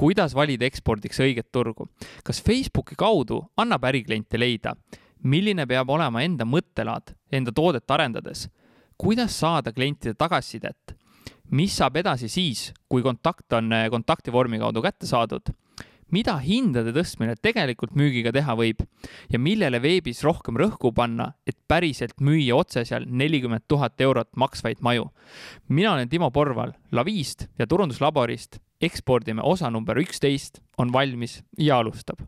kuidas valida ekspordiks õiget turgu? kas Facebooki kaudu annab ärikliente leida? milline peab olema enda mõttelaad enda toodet arendades? kuidas saada klientide tagasisidet? mis saab edasi siis, kui kontakt on kontaktivormi kaudu kätte saadud? mida hindade tõstmine tegelikult müügiga teha võib ja millele veebis rohkem rõhku panna, et päriselt müüa otse seal nelikümmend tuhat eurot maksvaid maju. mina olen Timo Porval Lavist ja turunduslaborist. Ekspordime osa number üksteist on valmis ja alustab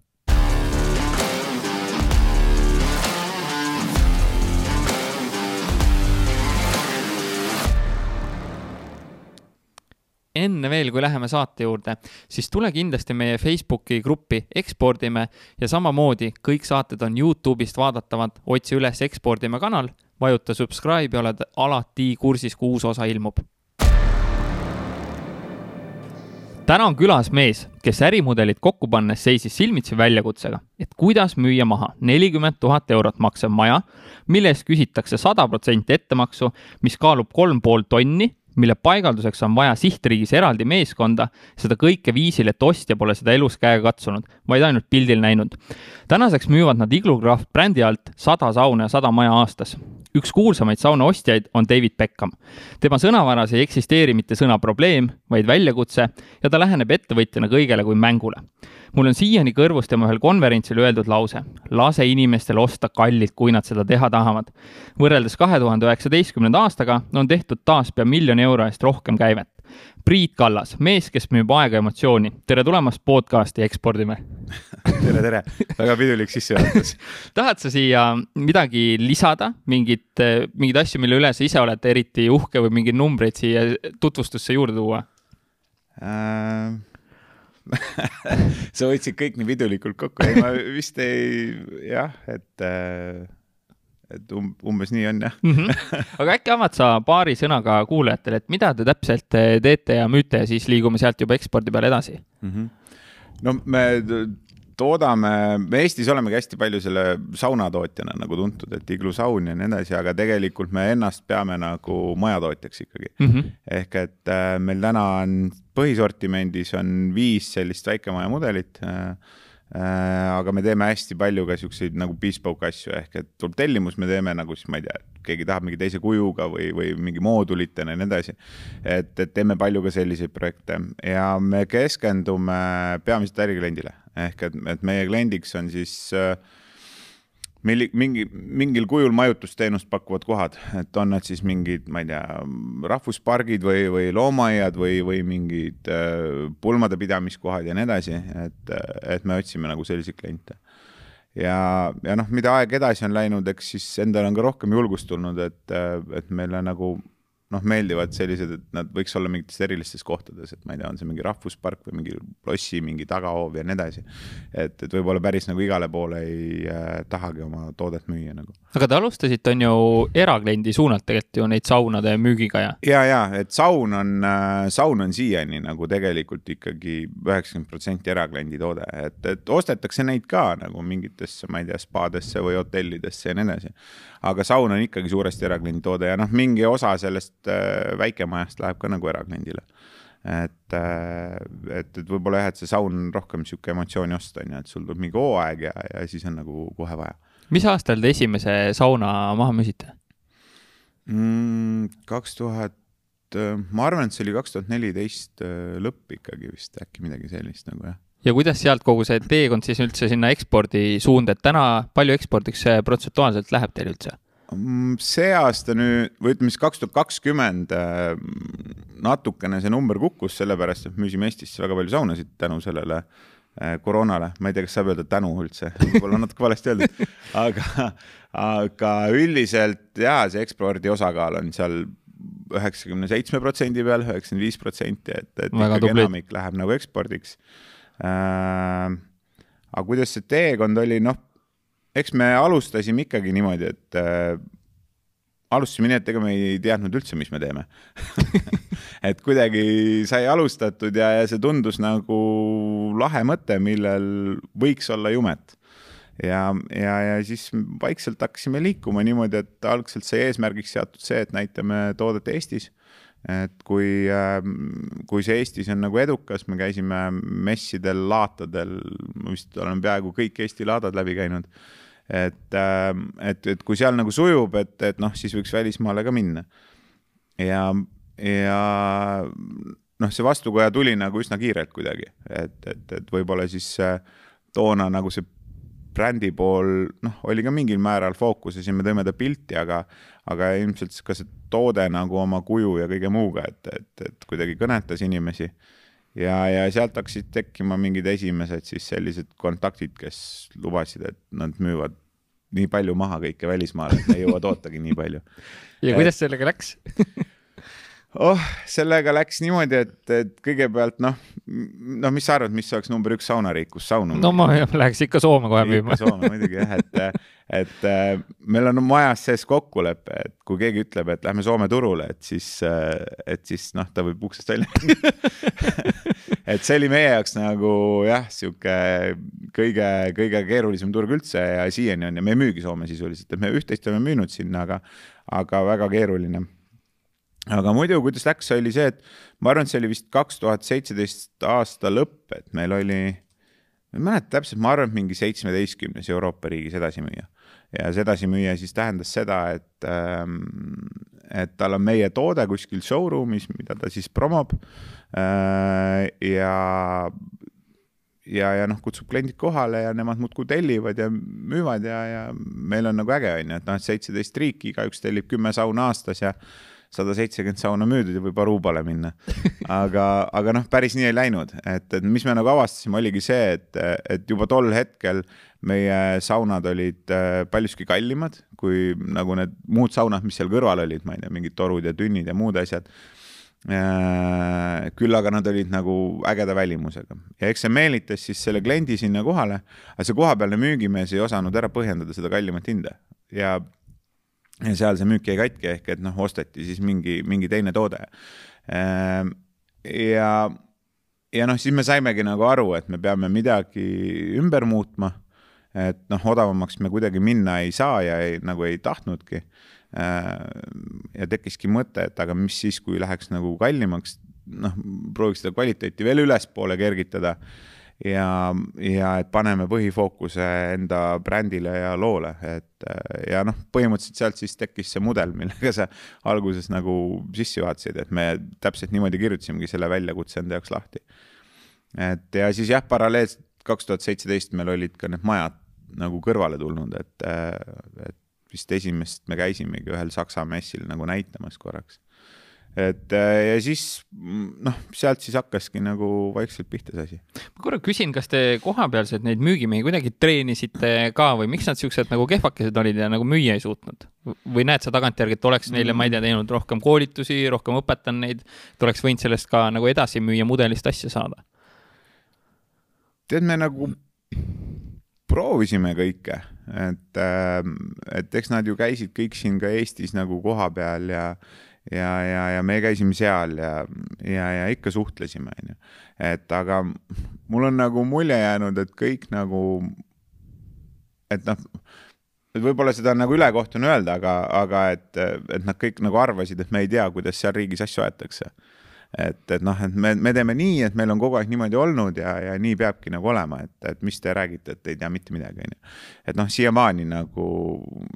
enne veel, kui läheme saate juurde, siis tule kindlasti meie Facebooki gruppi Ekspordime ja samamoodi kõik saated on Youtube'ist vaadatavad, otsi üles Ekspordime kanal, vajuta subscribe ja oled alati kursis, kui uus osa ilmub. Täna on külas mees, kes ärimudelit kokku pannes seisis silmitsi väljakutsega, et kuidas müüa maha nelikümmend tuhat eurot maksev maja, mille eest küsitakse sada protsenti ettemaksu, mis kaalub kolm pool tonni mille paigalduseks on vaja sihtriigis eraldi meeskonda, seda kõike viisil, et ostja pole seda elus käega katsunud, vaid ainult pildil näinud. tänaseks müüvad nad Iglocraft brändi alt sada sauna ja sada maja aastas. Üks kuulsamaid sauna ostjaid on David Beckham. tema sõnavaras ei eksisteeri mitte sõna probleem, vaid väljakutse ja ta läheneb ettevõtjana kõigele kui mängule mul on siiani kõrvus tema ühel konverentsil öeldud lause, lase inimestel osta kallilt, kui nad seda teha tahavad. võrreldes kahe tuhande üheksateistkümnenda aastaga on tehtud taas pea miljoni euro eest rohkem käivet. Priit Kallas, mees, kes müüb aega emotsiooni. tere tulemast podcasti Ekspordime. Tere, tere, väga pidulik sissejuhatus. Tahad sa siia midagi lisada, mingit, mingeid asju, mille üle sa ise oled eriti uhke või mingeid numbreid siia tutvustusse juurde tuua? Äh...? sa võtsid kõik nii pidulikult kokku, ei ma vist ei, jah, et äh, et um, umbes nii on jah mm. -hmm. aga äkki avad sa paari sõnaga kuulajatele, et mida te täpselt teete ja müüte ja siis liigume sealt juba ekspordi peale edasi mm? -hmm. no me toodame, me Eestis olemegi hästi palju selle saunatootjana nagu tuntud, et iglusaun ja nii edasi, aga tegelikult me ennast peame nagu majatootjaks ikkagi mm. -hmm. ehk et äh, meil täna on põhisortimendis on viis sellist väikemaja mudelit äh, äh, aga me teeme hästi palju ka siukseid nagu bespoke asju ehk et tuleb tellimus, me teeme nagu siis ma ei tea, keegi tahab mingi teise kujuga või, või mingi moodulitena ja nii edasi. et, et teeme palju ka selliseid projekte ja me keskendume peamiselt ärikliendile ehk et, et meie kliendiks on siis äh, milli-, mingi, mingil kujul majutusteenust pakkuvad kohad, et on need siis mingid, ma ei tea, rahvuspargid või, või loomaaiad või, või mingid äh, pulmade pidamiskohad ja nii edasi, et, et me otsime nagu selliseid kliente. ja, ja noh, mida aeg edasi on läinud, eks siis endal on ka rohkem julgust tulnud, et, et meile nagu noh, meeldivad sellised, et nad võiks olla mingites erilistes kohtades, et ma ei tea, on see mingi rahvuspark või mingi lossi mingi tagahoov ja nii edasi. et, et võib-olla päris nagu igale poole ei äh, tahagi oma toodet müüa nagu. aga te alustasite, on ju, erakliendi suunalt tegelikult ju neid saunade müügiga ja? ja, ja et saun on äh,, saun on siiani nagu tegelikult ikkagi üheksakümmend protsenti erakliendi toode, et, et ostetakse neid ka nagu mingitesse, ma ei tea, spaadesse või hotellidesse ja nii edasi. aga saun on ikkagi suuresti erakliendi toode ja noh, mingi osa sellest sellest äh, väikemajast läheb ka nagu erakliendile. et, äh, et, et võib-olla jah, et see saun rohkem sihuke emotsiooni ost on ju, et sul tuleb mingi hooaeg ja, ja siis on nagu kohe vaja. mis aastal te esimese sauna maha müüsite? Mm, kaks tuhat, äh, ma arvan, et see oli kaks tuhat neliteist lõpp ikkagi vist äkki midagi sellist nagu jah ja kuidas sealt kogu see teekond siis üldse sinna ekspordi suunda, et täna palju ekspordiks protsentuaalselt läheb teil üldse? Mm, see aasta nüüd või ütleme siis kaks tuhat kakskümmend äh, natukene see number kukkus, sellepärast et müüsime Eestisse väga palju saunasid tänu sellele äh, koroonale, ma ei tea, kas saab öelda tänu üldse, võib-olla natuke valesti öeldud, aga, aga üldiselt jaa, see ekspordi osakaal on seal üheksakümne seitsme protsendi peal, üheksakümmend viis protsenti, et, et väga ikkagi tubli. enamik läheb nagu ekspordiks äh,. aga kuidas see teekond oli, noh eks me alustasime ikkagi niimoodi, et äh, alustasime nii, et ega me ei teadnud üldse, mis me teeme et kuidagi sai alustatud ja, ja see tundus nagu lahe mõte, millel võiks olla jumet. ja, ja, ja siis vaikselt hakkasime liikuma niimoodi, et algselt sai eesmärgiks seatud see, et näitame toodet Eestis et kui, kui see Eestis on nagu edukas, me käisime messidel, laatadel, vist oleme peaaegu kõik Eesti laadad läbi käinud. et, et, et kui seal nagu sujub, et, et noh, siis võiks välismaale ka minna. ja, ja noh, see vastukoja tuli nagu üsna kiirelt kuidagi, et, et, et võib-olla siis toona nagu see brändi pool, noh, oli ka mingil määral fookuses ja me tõime ta pilti, aga, aga ilmselt ka see toode nagu oma kuju ja kõige muuga, et, et, et kuidagi kõnetas inimesi. ja, ja sealt hakkasid tekkima mingid esimesed siis sellised kontaktid, kes lubasid, et nad müüvad nii palju maha kõike välismaale, et me ei jõua tootagi nii palju. ja kuidas sellega läks oh, sellega läks niimoodi, et, et kõigepealt noh, noh, mis sa arvad, mis oleks number üks saunariik, kus saunu no ma läheks ikka Soome kohe müüma. Soome muidugi jah, et, et meil on majas sees kokkulepe, et kui keegi ütleb, et lähme Soome turule, et siis, et siis noh, ta võib uksest välja et see oli meie jaoks nagu jah, sihuke kõige, kõige keerulisem turg üldse ja siiani on ja me ei müügi Soome sisuliselt, et me üht-teist oleme müünud sinna, aga, aga väga keeruline aga muidu, kuidas läks, oli see, et ma arvan, et see oli vist kaks tuhat seitseteist aasta lõpp, et meil oli, ma ei mäleta täpselt, ma arvan, et mingi seitsmeteistkümnes Euroopa riigis edasimüüja. ja see edasimüüja siis tähendas seda, et, ähm, et tal on meie toode kuskil showroom'is, mida ta siis promob. Äh, ja, ja, ja noh, kutsub kliendid kohale ja nemad muudkui tellivad ja müüvad ja, ja meil on nagu äge, on ju, et noh, et seitseteist riiki, igaüks tellib kümme sauna aastas ja sada seitsekümmend sauna müüdud ja võib Arubale minna. aga, aga noh, päris nii ei läinud, et, et mis me nagu avastasime, oligi see, et, et juba tol hetkel meie saunad olid äh, paljuski kallimad kui nagu need muud saunad, mis seal kõrval olid, ma ei tea, mingid torud ja tünnid ja muud asjad. Äh, küll aga nad olid nagu ägeda välimusega. Ja eks see meelitas siis selle kliendi sinna kohale, aga see kohapealne müügimees ei osanud ära põhjendada seda kallimat hinda. Ja ja seal see müük jäi katki, ehk et noh, osteti siis mingi, mingi teine toode. Ehm, ja, ja noh, siis me saimegi nagu aru, et me peame midagi ümber muutma. et noh, odavamaks me kuidagi minna ei saa ja ei, nagu ei tahtnudki. Ehm, ja tekkiski mõte, et aga mis siis, kui läheks nagu kallimaks, noh, prooviks seda kvaliteeti veel ülespoole kergitada ja, ja et paneme põhifookuse enda brändile ja loole, et ja noh, põhimõtteliselt sealt siis tekkis see mudel, millega sa alguses nagu sisse juhatasid, et me täpselt niimoodi kirjutasimegi selle väljakutse enda jaoks lahti. et ja siis jah, paralleelselt kaks tuhat seitseteist meil olid ka need majad nagu kõrvale tulnud, et, et vist esimest me käisimegi ühel Saksa messil nagu näitamas korraks et äh, ja siis noh, sealt siis hakkaski nagu vaikselt pihta see asi. ma korra küsin, kas te kohapealseid neid müügimehi kuidagi treenisite ka või miks nad siuksed nagu kehvakesed olid ja nagu müüa ei suutnud? või näed sa tagantjärgi, et oleks neile, ma ei tea, teinud rohkem koolitusi, rohkem õpetanud neid, et oleks võinud sellest ka nagu edasi müüa mudelist asja saada? tead, me nagu proovisime kõike, et, äh, et eks nad ju käisid kõik siin ka Eestis nagu kohapeal ja ja, ja, ja me käisime seal ja, ja, ja ikka suhtlesime, onju. et aga mul on nagu mulje jäänud, et kõik nagu, et noh, et võib-olla seda on nagu ülekoht on öelda, aga, aga et, et nad kõik nagu arvasid, et me ei tea, kuidas seal riigis asju aetakse et, et noh, et me, me teeme nii, et meil on kogu aeg niimoodi olnud ja, ja nii peabki nagu olema, et, et mis te räägite, et ei tea mitte midagi, onju. et noh, siiamaani nagu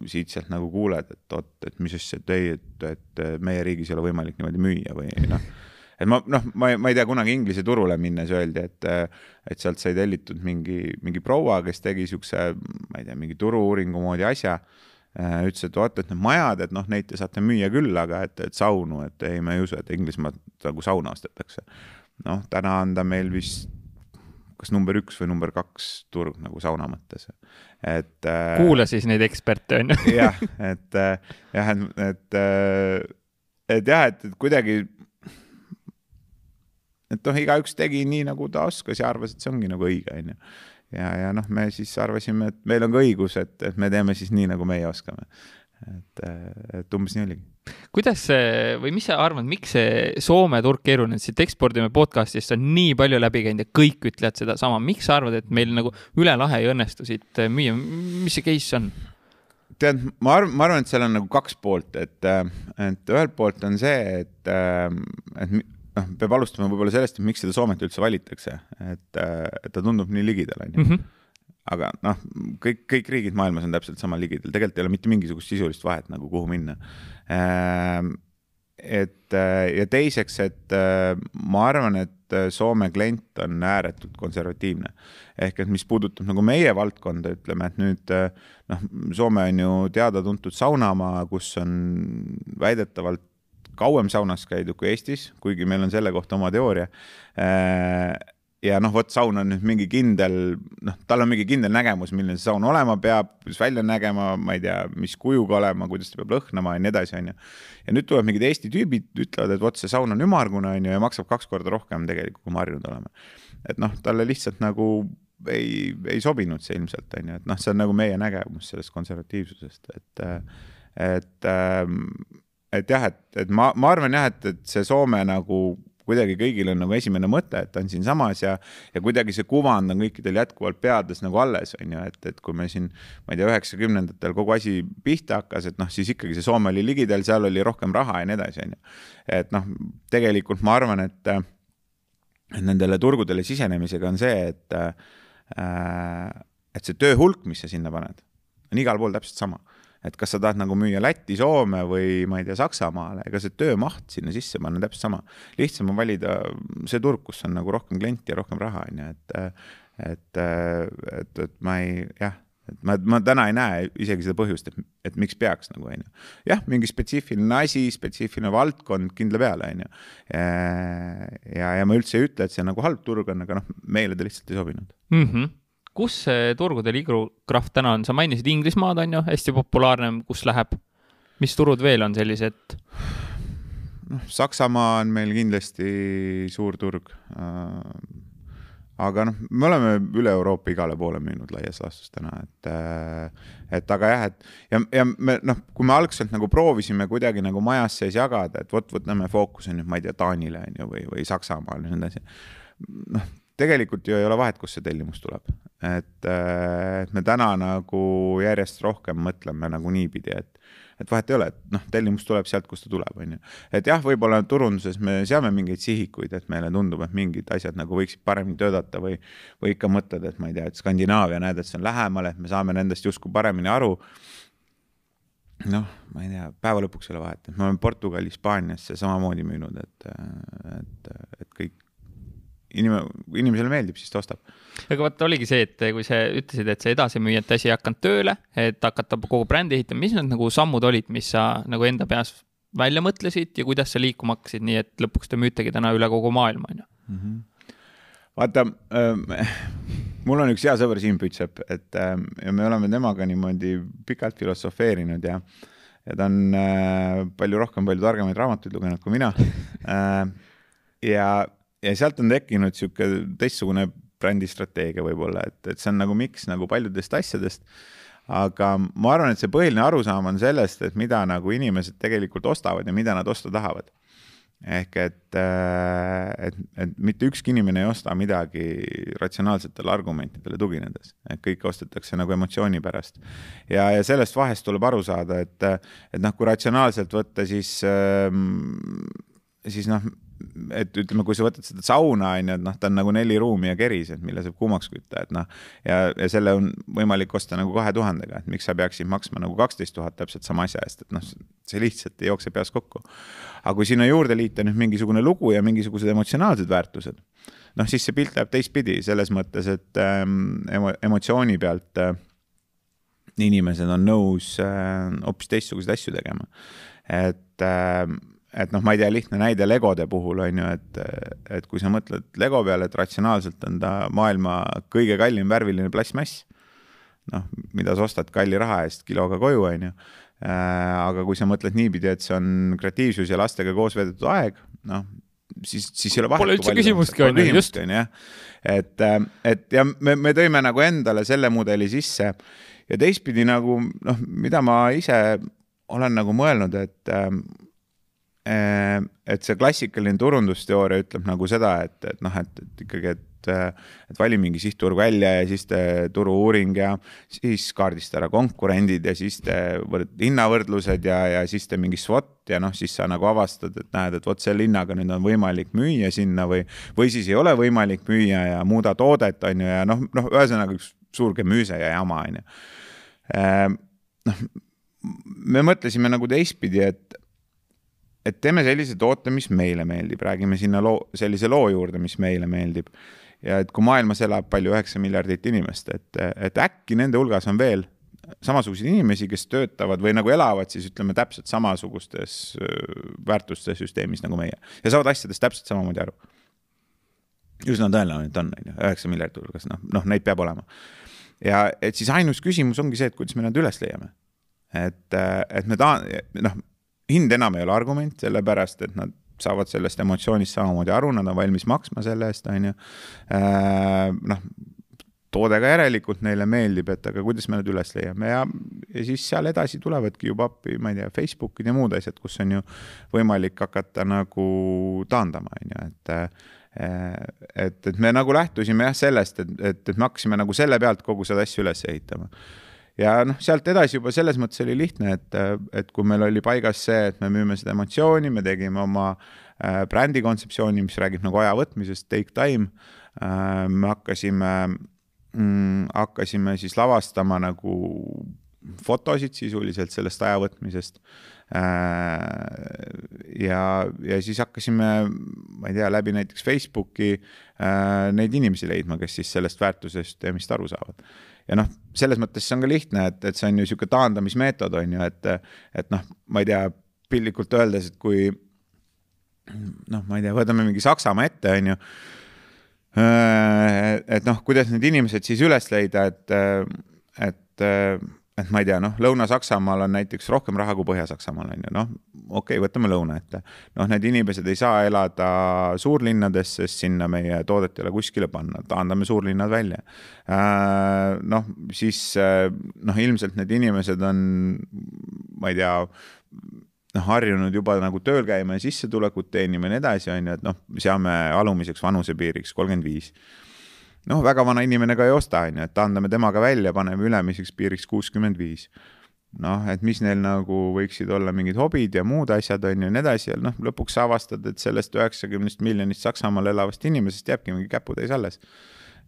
siit-sealt nagu kuuled, et oot, et mis asja, et ei, et, et meie riigis ei ole võimalik niimoodi müüa või noh et ma noh, ma, ma ei tea, kunagi Inglise turule minnes öeldi, et, et sealt sai tellitud mingi, mingi proua, kes tegi siukse, ma ei tea, mingi turu-uuringu moodi asja ütles, et vaata, et need majad, et noh, neid te saate müüa küll, aga et, et saunu, et ei, me ei usu, et Inglismaalt nagu sauna ostetakse. noh, täna on ta meil vist kas number üks või number kaks turg nagu sauna mõttes, et äh,. kuula siis neid eksperte, on ju. jah, et äh, jah, et, et, et jah, et, et kuidagi, et noh, igaüks tegi nii, nagu ta oskas ja arvas, et see ongi nagu õige, on ju ja, ja noh, me siis arvasime, et meil on ka õigus, et, et me teeme siis nii, nagu meie oskame. et, et umbes nii oligi. kuidas see või mis sa arvad, miks see Soome turg keeruline, siit ekspordime podcast'ist on nii palju läbi käinud ja kõik ütlevad sedasama, miks sa arvad, et meil nagu üle lahe ei õnnestu siit müüa, mis see case on? tead, ma arvan, ma arvan, et seal on nagu kaks poolt, et, et ühelt poolt on see, et, et noh, peab alustama võib-olla sellest, et miks seda Soomet üldse valitakse, et, et ta tundub nii ligidal, onju mhm. aga noh, kõik, kõik riigid maailmas on täpselt sama ligidal, tegelikult ei ole mitte mingisugust sisulist vahet nagu kuhu minna et ja teiseks, et ma arvan, et Soome klient on ääretult konservatiivne. ehk et mis puudutab nagu meie valdkonda, ütleme, et nüüd noh, Soome on ju teada-tuntud saunamaa, kus on väidetavalt kauem saunas käidud kui Eestis, kuigi meil on selle kohta oma teooria ja noh, vot saun on nüüd mingi kindel, noh, tal on mingi kindel nägemus, milline see saun olema peab, kuidas välja nägema, ma ei tea, mis kujuga olema, kuidas ta peab lõhnama ja nii edasi, onju. ja nüüd tulevad mingid Eesti tüübid, ütlevad, et vot see saun on ümmargune, onju, ja maksab kaks korda rohkem tegelikult, kui me harjunud oleme. et noh, talle lihtsalt nagu ei, ei sobinud see ilmselt, onju, et noh, see on nagu meie nägemus sellest konservatiivsusest, et, et, et jah, et, et ma, ma arvan jah, et, et see Soome nagu kuidagi kõigil on nagu esimene mõte, et ta on siinsamas ja, ja kuidagi see kuvand on kõikidel jätkuvalt peades nagu alles, on ju, et, et kui me siin, ma ei tea, üheksakümnendatel kogu asi pihta hakkas, et noh, siis ikkagi see Soome oli ligidal, seal oli rohkem raha ja nii edasi, on ju. et noh, tegelikult ma arvan, et, et nendele turgudele sisenemisega on see, et äh, et see töö hulk, mis sa sinna paned, on igal pool täpselt sama et kas sa tahad nagu müüa Lätti, Soome või ma ei tea, Saksamaale, ega see töömaht sinna sisse panna täpselt sama. lihtsam on valida see turg, kus on nagu rohkem klienti ja rohkem raha, on ju, et et, et, et ma ei, jah, et ma, ma täna ei näe isegi seda põhjust, et, et miks peaks nagu, on ju. jah, mingi spetsiifiline asi, spetsiifiline valdkond kindla peale, on ju. ja, ja ma üldse ei ütle, et see nagu halb turg on, aga noh, meile ta lihtsalt ei sobinud mm. -hmm kus see turgudel Igrokraft täna on, sa mainisid Inglismaad, on ju, hästi populaarne, kus läheb, mis turud veel on sellised? noh, Saksamaa on meil kindlasti suur turg. Äh, aga noh, me oleme üle Euroopa igale poole müünud laias laastus täna, et, äh, et aga jah, et ja, ja me noh, kui me algselt nagu proovisime kuidagi nagu majas sees jagada, et vot võtame fookuse nüüd, ma ei tea, Taanile on ju, või, või Saksamaale ja nii edasi. noh tegelikult ju ei ole vahet, kust see tellimus tuleb, et, äh, et me täna nagu järjest rohkem mõtleme nagu niipidi, et, et vahet ei ole, et noh, tellimus tuleb sealt, kust ta tuleb, on ju. et jah, võib-olla turunduses me seame mingeid sihikuid, et meile tundub, et mingid asjad nagu võiksid paremini töötada või, või ikka mõtled, et ma ei tea, et Skandinaavia, näed, et see on lähemal, et me saame nendest justkui paremini aru noh, ma ei tea, päeva lõpuks ei ole vahet, et me oleme Portugali, Hispaaniasse samamoodi müünud, et, et, et kõik inimene, inimesele meeldib, siis ta ostab. aga vot oligi see, et kui sa ütlesid, et see edasimüüjate asi ei hakanud tööle, et hakata kogu brändi ehitama, mis need nagu sammud olid, mis sa nagu enda peas välja mõtlesid ja kuidas sa liikuma hakkasid, nii et lõpuks te müütegi täna üle kogu maailma, on ju? Mhm. vaata äh,, mul on üks hea sõber Siim Pütsepp, et äh, ja me oleme temaga niimoodi pikalt filosofeerinud ja ja ta on äh, palju rohkem, palju targemaid raamatuid lugenud kui mina äh,. ja ja sealt on tekkinud niisugune teistsugune brändistrateegia võib-olla, et, et see on nagu miks nagu paljudest asjadest. aga ma arvan, et see põhiline arusaam on sellest, et mida nagu inimesed tegelikult ostavad ja mida nad osta tahavad. ehk et, äh, et, et mitte ükski inimene ei osta midagi ratsionaalsetele argumentidele tuginedes, et kõike ostetakse nagu emotsiooni pärast. ja, ja sellest vahest tuleb aru saada, et, et noh, kui ratsionaalselt võtta, siis, ähm, siis noh et ütleme, kui sa võtad seda sauna on ju, et noh, ta on nagu neli ruumi ja keris, et mille saab kuumaks kütta, et noh. ja, ja selle on võimalik osta nagu kahe tuhandega, et miks sa peaksid maksma nagu kaksteist tuhat täpselt sama asja eest, et noh, see lihtsalt ei jookse peas kokku. aga kui sinna juurde liita nüüd mingisugune lugu ja mingisugused emotsionaalsed väärtused, noh, siis see pilt läheb teistpidi selles mõttes, et ähm, emo, emotsiooni pealt äh, inimesed on nõus äh, hoopis teistsuguseid asju tegema. et äh, et noh, ma ei tea, lihtne näide Legode puhul on ju, et, et kui sa mõtled Lego peale, et ratsionaalselt on ta maailma kõige kallim värviline plastmass, noh, mida sa ostad kalli raha eest kiloga koju, on ju. aga kui sa mõtled niipidi, et see on kreatiivsus ja lastega koos veedetud aeg, noh, siis, siis ei ole vahet. Pole üldse küsimustki, on ju, just. et, et ja me, me tõime nagu endale selle mudeli sisse ja teistpidi nagu noh, mida ma ise olen nagu mõelnud, et et see klassikaline turundusteooria ütleb nagu seda, et, et noh, et, et ikkagi, et, et vali mingi sihtturg välja ja siis tee turu-uuring ja siis kaardista ära konkurendid ja siis tee võrd-, hinnavõrdlused ja, ja siis tee mingi SWOT ja noh, siis sa nagu avastad, et näed, et vot selle hinnaga nüüd on võimalik müüa sinna või, või siis ei ole võimalik müüa ja muuda toodet, on ju, ja noh, noh, ühesõnaga üks suur gemüüse ja jama, on ju. Ehm, noh, me mõtlesime nagu teistpidi, et et teeme sellise toote, mis meile meeldib, räägime sinna loo, sellise loo juurde, mis meile meeldib. ja et kui maailmas elab palju üheksa miljardit inimest, et, et äkki nende hulgas on veel samasuguseid inimesi, kes töötavad või nagu elavad siis ütleme täpselt samasugustes väärtuste süsteemis nagu meie ja saavad asjadest täpselt samamoodi aru. üsna tõenäoline, et on, on ju, üheksa miljardi hulgas, noh, noh, neid peab olema. ja et siis ainus küsimus ongi see, et kuidas me nad üles leiame. et, et me ta-, noh hind enam ei ole argument, sellepärast et nad saavad sellest emotsioonist samamoodi aru, nad on valmis maksma selle eest, on ju. Äh, noh, toode ka järelikult neile meeldib, et aga kuidas me need üles leiame ja, ja siis seal edasi tulevadki juba appi, ma ei tea, Facebookid ja muud asjad, kus on ju võimalik hakata nagu taandama, on ju, et äh, et, et me nagu lähtusime jah sellest, et, et, et me hakkasime nagu selle pealt kogu seda asja üles ehitama ja noh, sealt edasi juba selles mõttes oli lihtne, et, et kui meil oli paigas see, et me müüme seda emotsiooni, me tegime oma äh, brändi kontseptsiooni, mis räägib nagu aja võtmisest, take time äh,. me hakkasime mm,, hakkasime siis lavastama nagu fotosid sisuliselt sellest aja võtmisest äh,. ja, ja siis hakkasime, ma ei tea, läbi näiteks Facebooki neid inimesi leidma, kes siis sellest väärtusesüsteemist aru saavad ja noh, selles mõttes see on ka lihtne, et, et see on ju niisugune taandamismeetod, on ju, et, et noh, ma ei tea, piltlikult öeldes, et kui noh, ma ei tea, võtame mingi Saksamaa ette, on ju. et noh, kuidas need inimesed siis üles leida, et, et et ma ei tea, noh, Lõuna-Saksamaal on näiteks rohkem raha kui Põhja-Saksamaal on ju, noh, okei okay,, võtame lõuna ette. noh, need inimesed ei saa elada suurlinnades, sest sinna meie toodet ei ole kuskile panna, taandame suurlinnad välja. Äh, noh, siis noh, ilmselt need inimesed on, ma ei tea, noh, harjunud juba nagu tööl käima ja sissetulekut teenima ja nii edasi, on ju, et noh, seame alumiseks vanusepiiriks kolmkümmend viis noh, väga vana inimene ka ei osta, on ju, et andame temaga välja, paneme ülemiseks piiriks kuuskümmend viis. noh, et mis neil nagu võiksid olla mingid hobid ja muud asjad, on ju, ja nii edasi ja noh, lõpuks sa avastad, et sellest üheksakümnest miljonist Saksamaal elavast inimesest jääbki mingi käputäis alles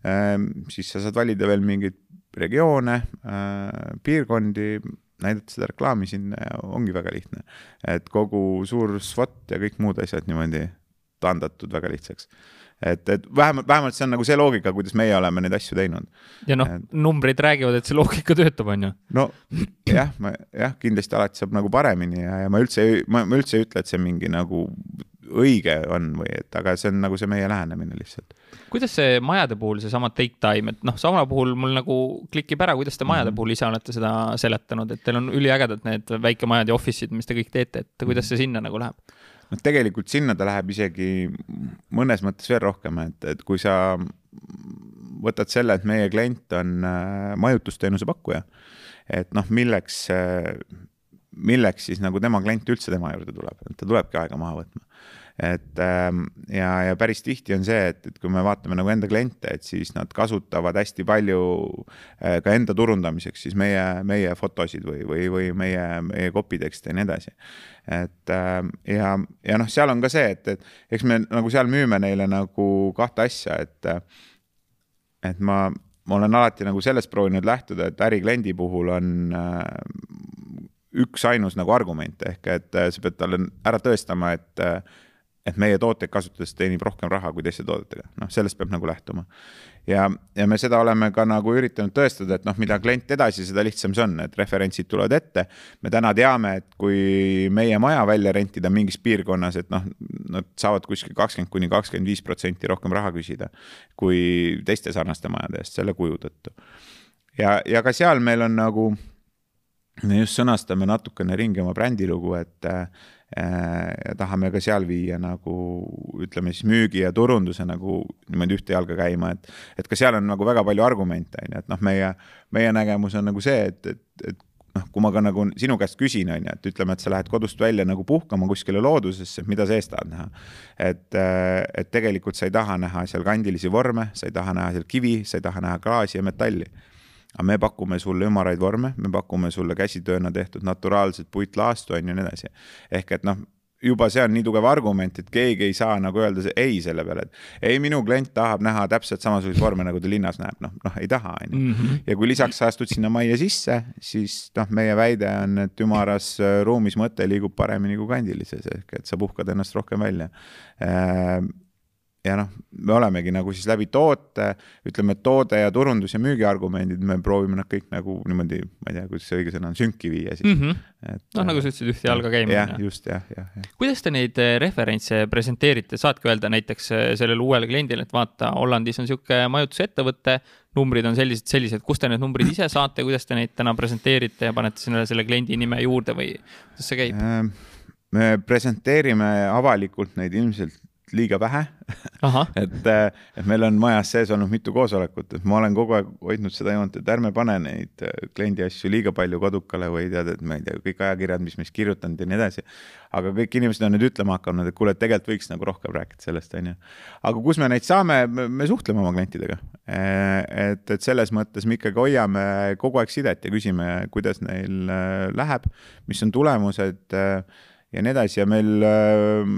ehm,. siis sa saad valida veel mingeid regioone äh,, piirkondi, näidata seda reklaami sinna ja ongi väga lihtne. et kogu suur SWOT ja kõik muud asjad niimoodi taandatud väga lihtsaks et, et vähemalt, vähemalt see on nagu see loogika, kuidas meie oleme neid asju teinud. ja noh, numbrid räägivad, et see loogika töötab, on ju. no jah, ma jah, kindlasti alati saab nagu paremini ja, ja ma üldse, ma, ma üldse ei ütle, et see mingi nagu õige on või et, aga see on nagu see meie lähenemine lihtsalt. kuidas see majade puhul seesama take time, et noh, sauna puhul mul nagu klikib ära, kuidas te majade mm -hmm. puhul ise olete seda seletanud, et teil on üliägedad need väikemajad ja office'id, mis te kõik teete, et kuidas see sinna nagu läheb? Noh, tegelikult sinna ta läheb isegi mõnes mõttes veel rohkem, et, et kui sa võtad selle, et meie klient on äh, majutusteenuse pakkuja, et noh, milleks, milleks siis nagu tema klient üldse tema juurde tuleb, ta tulebki aega maha võtma et ähm, ja, ja päris tihti on see, et, et kui me vaatame nagu enda kliente, et siis nad kasutavad hästi palju äh, ka enda turundamiseks siis meie, meie fotosid või, või, või meie, meie copy tekste ja nii edasi. et ähm, ja, ja noh, seal on ka see, et, et eks me nagu seal müüme neile nagu kahte asja, et et ma, ma olen alati nagu sellest proovinud lähtuda, et ärikliendi puhul on äh, üksainus nagu argument ehk et äh, sa pead talle ära tõestama, et et meie tooteid kasutades teenib rohkem raha kui teiste toodetega, noh, sellest peab nagu lähtuma. ja, ja me seda oleme ka nagu üritanud tõestada, et noh, mida klient edasi, seda lihtsam see on, et referentsid tulevad ette. me täna teame, et kui meie maja välja rentida mingis piirkonnas, et noh, nad saavad kuskil kakskümmend kuni kakskümmend viis protsenti rohkem raha küsida kui teiste sarnaste majade eest selle kuju tõttu. ja, ja ka seal meil on nagu me just sõnastame natukene ringi oma brändilugu, et ja tahame ka seal viia nagu ütleme siis müügi ja turunduse nagu niimoodi ühte jalga käima, et, et ka seal on nagu väga palju argumente, on ju, et noh, meie, meie nägemus on nagu see, et, et, et noh, kui ma ka nagu sinu käest küsin, on ju, et ütleme, et sa lähed kodust välja nagu puhkama kuskile loodusesse, mida sa ees tahad näha. et, äh, et tegelikult sa ei taha näha seal kandilisi vorme, sa ei taha näha seal kivi, sa ei taha näha klaasi ja metalli aga me pakume sulle ümaraid vorme, me pakume sulle käsitööna tehtud naturaalset puitlaastu on ju ja nii edasi. ehk et noh, juba see on nii tugev argument, et keegi ei saa nagu öelda ei selle peale, et ei, minu klient tahab näha täpselt samasuguseid vorme, nagu ta linnas näeb, noh, noh, ei taha, on ju. Mhm. ja kui lisaks sa astud sinna majja sisse, siis noh, meie väide on, et ümaras äh, ruumis mõte liigub paremini kui kandilises, ehk et sa puhkad ennast rohkem välja äh, ja noh, me olemegi nagu siis läbi toote, ütleme, toode ja turundus ja müügiargumendid, me proovime nad kõik nagu niimoodi, ma ei tea, kuidas see õige sõna on, sünki viia siis mm. -hmm. noh, nagu sa ütlesid, ühte jalga käima. jah, just, jah, jah, jah. kuidas te neid eh, referentse presenteerite, saadki öelda näiteks eh, sellele uuele kliendile, et vaata, Hollandis on niisugune majutusettevõte, numbrid on sellised, sellised, kust te need numbrid ise saate, kuidas te neid täna presenteerite ja panete sinna selle kliendi nime juurde või kuidas see käib? Me presenteerime avalikult neid ilmselt liiga vähe et, äh, et meil on majas sees olnud mitu koosolekut, et ma olen kogu aeg hoidnud seda joont, et ärme pane neid äh, kliendi asju liiga palju kodukale või tead, et ma ei tea, kõik ajakirjad, mis meist kirjutanud ja nii edasi. aga kõik inimesed on nüüd ütlema hakanud, et kuule, et tegelikult võiks nagu rohkem rääkida sellest, on ju. aga kus me neid saame, me suhtleme oma klientidega. Äh, et, et selles mõttes me ikkagi hoiame kogu aeg sidet ja küsime, kuidas neil läheb, mis on tulemused ja nii edasi. Ja meil äh,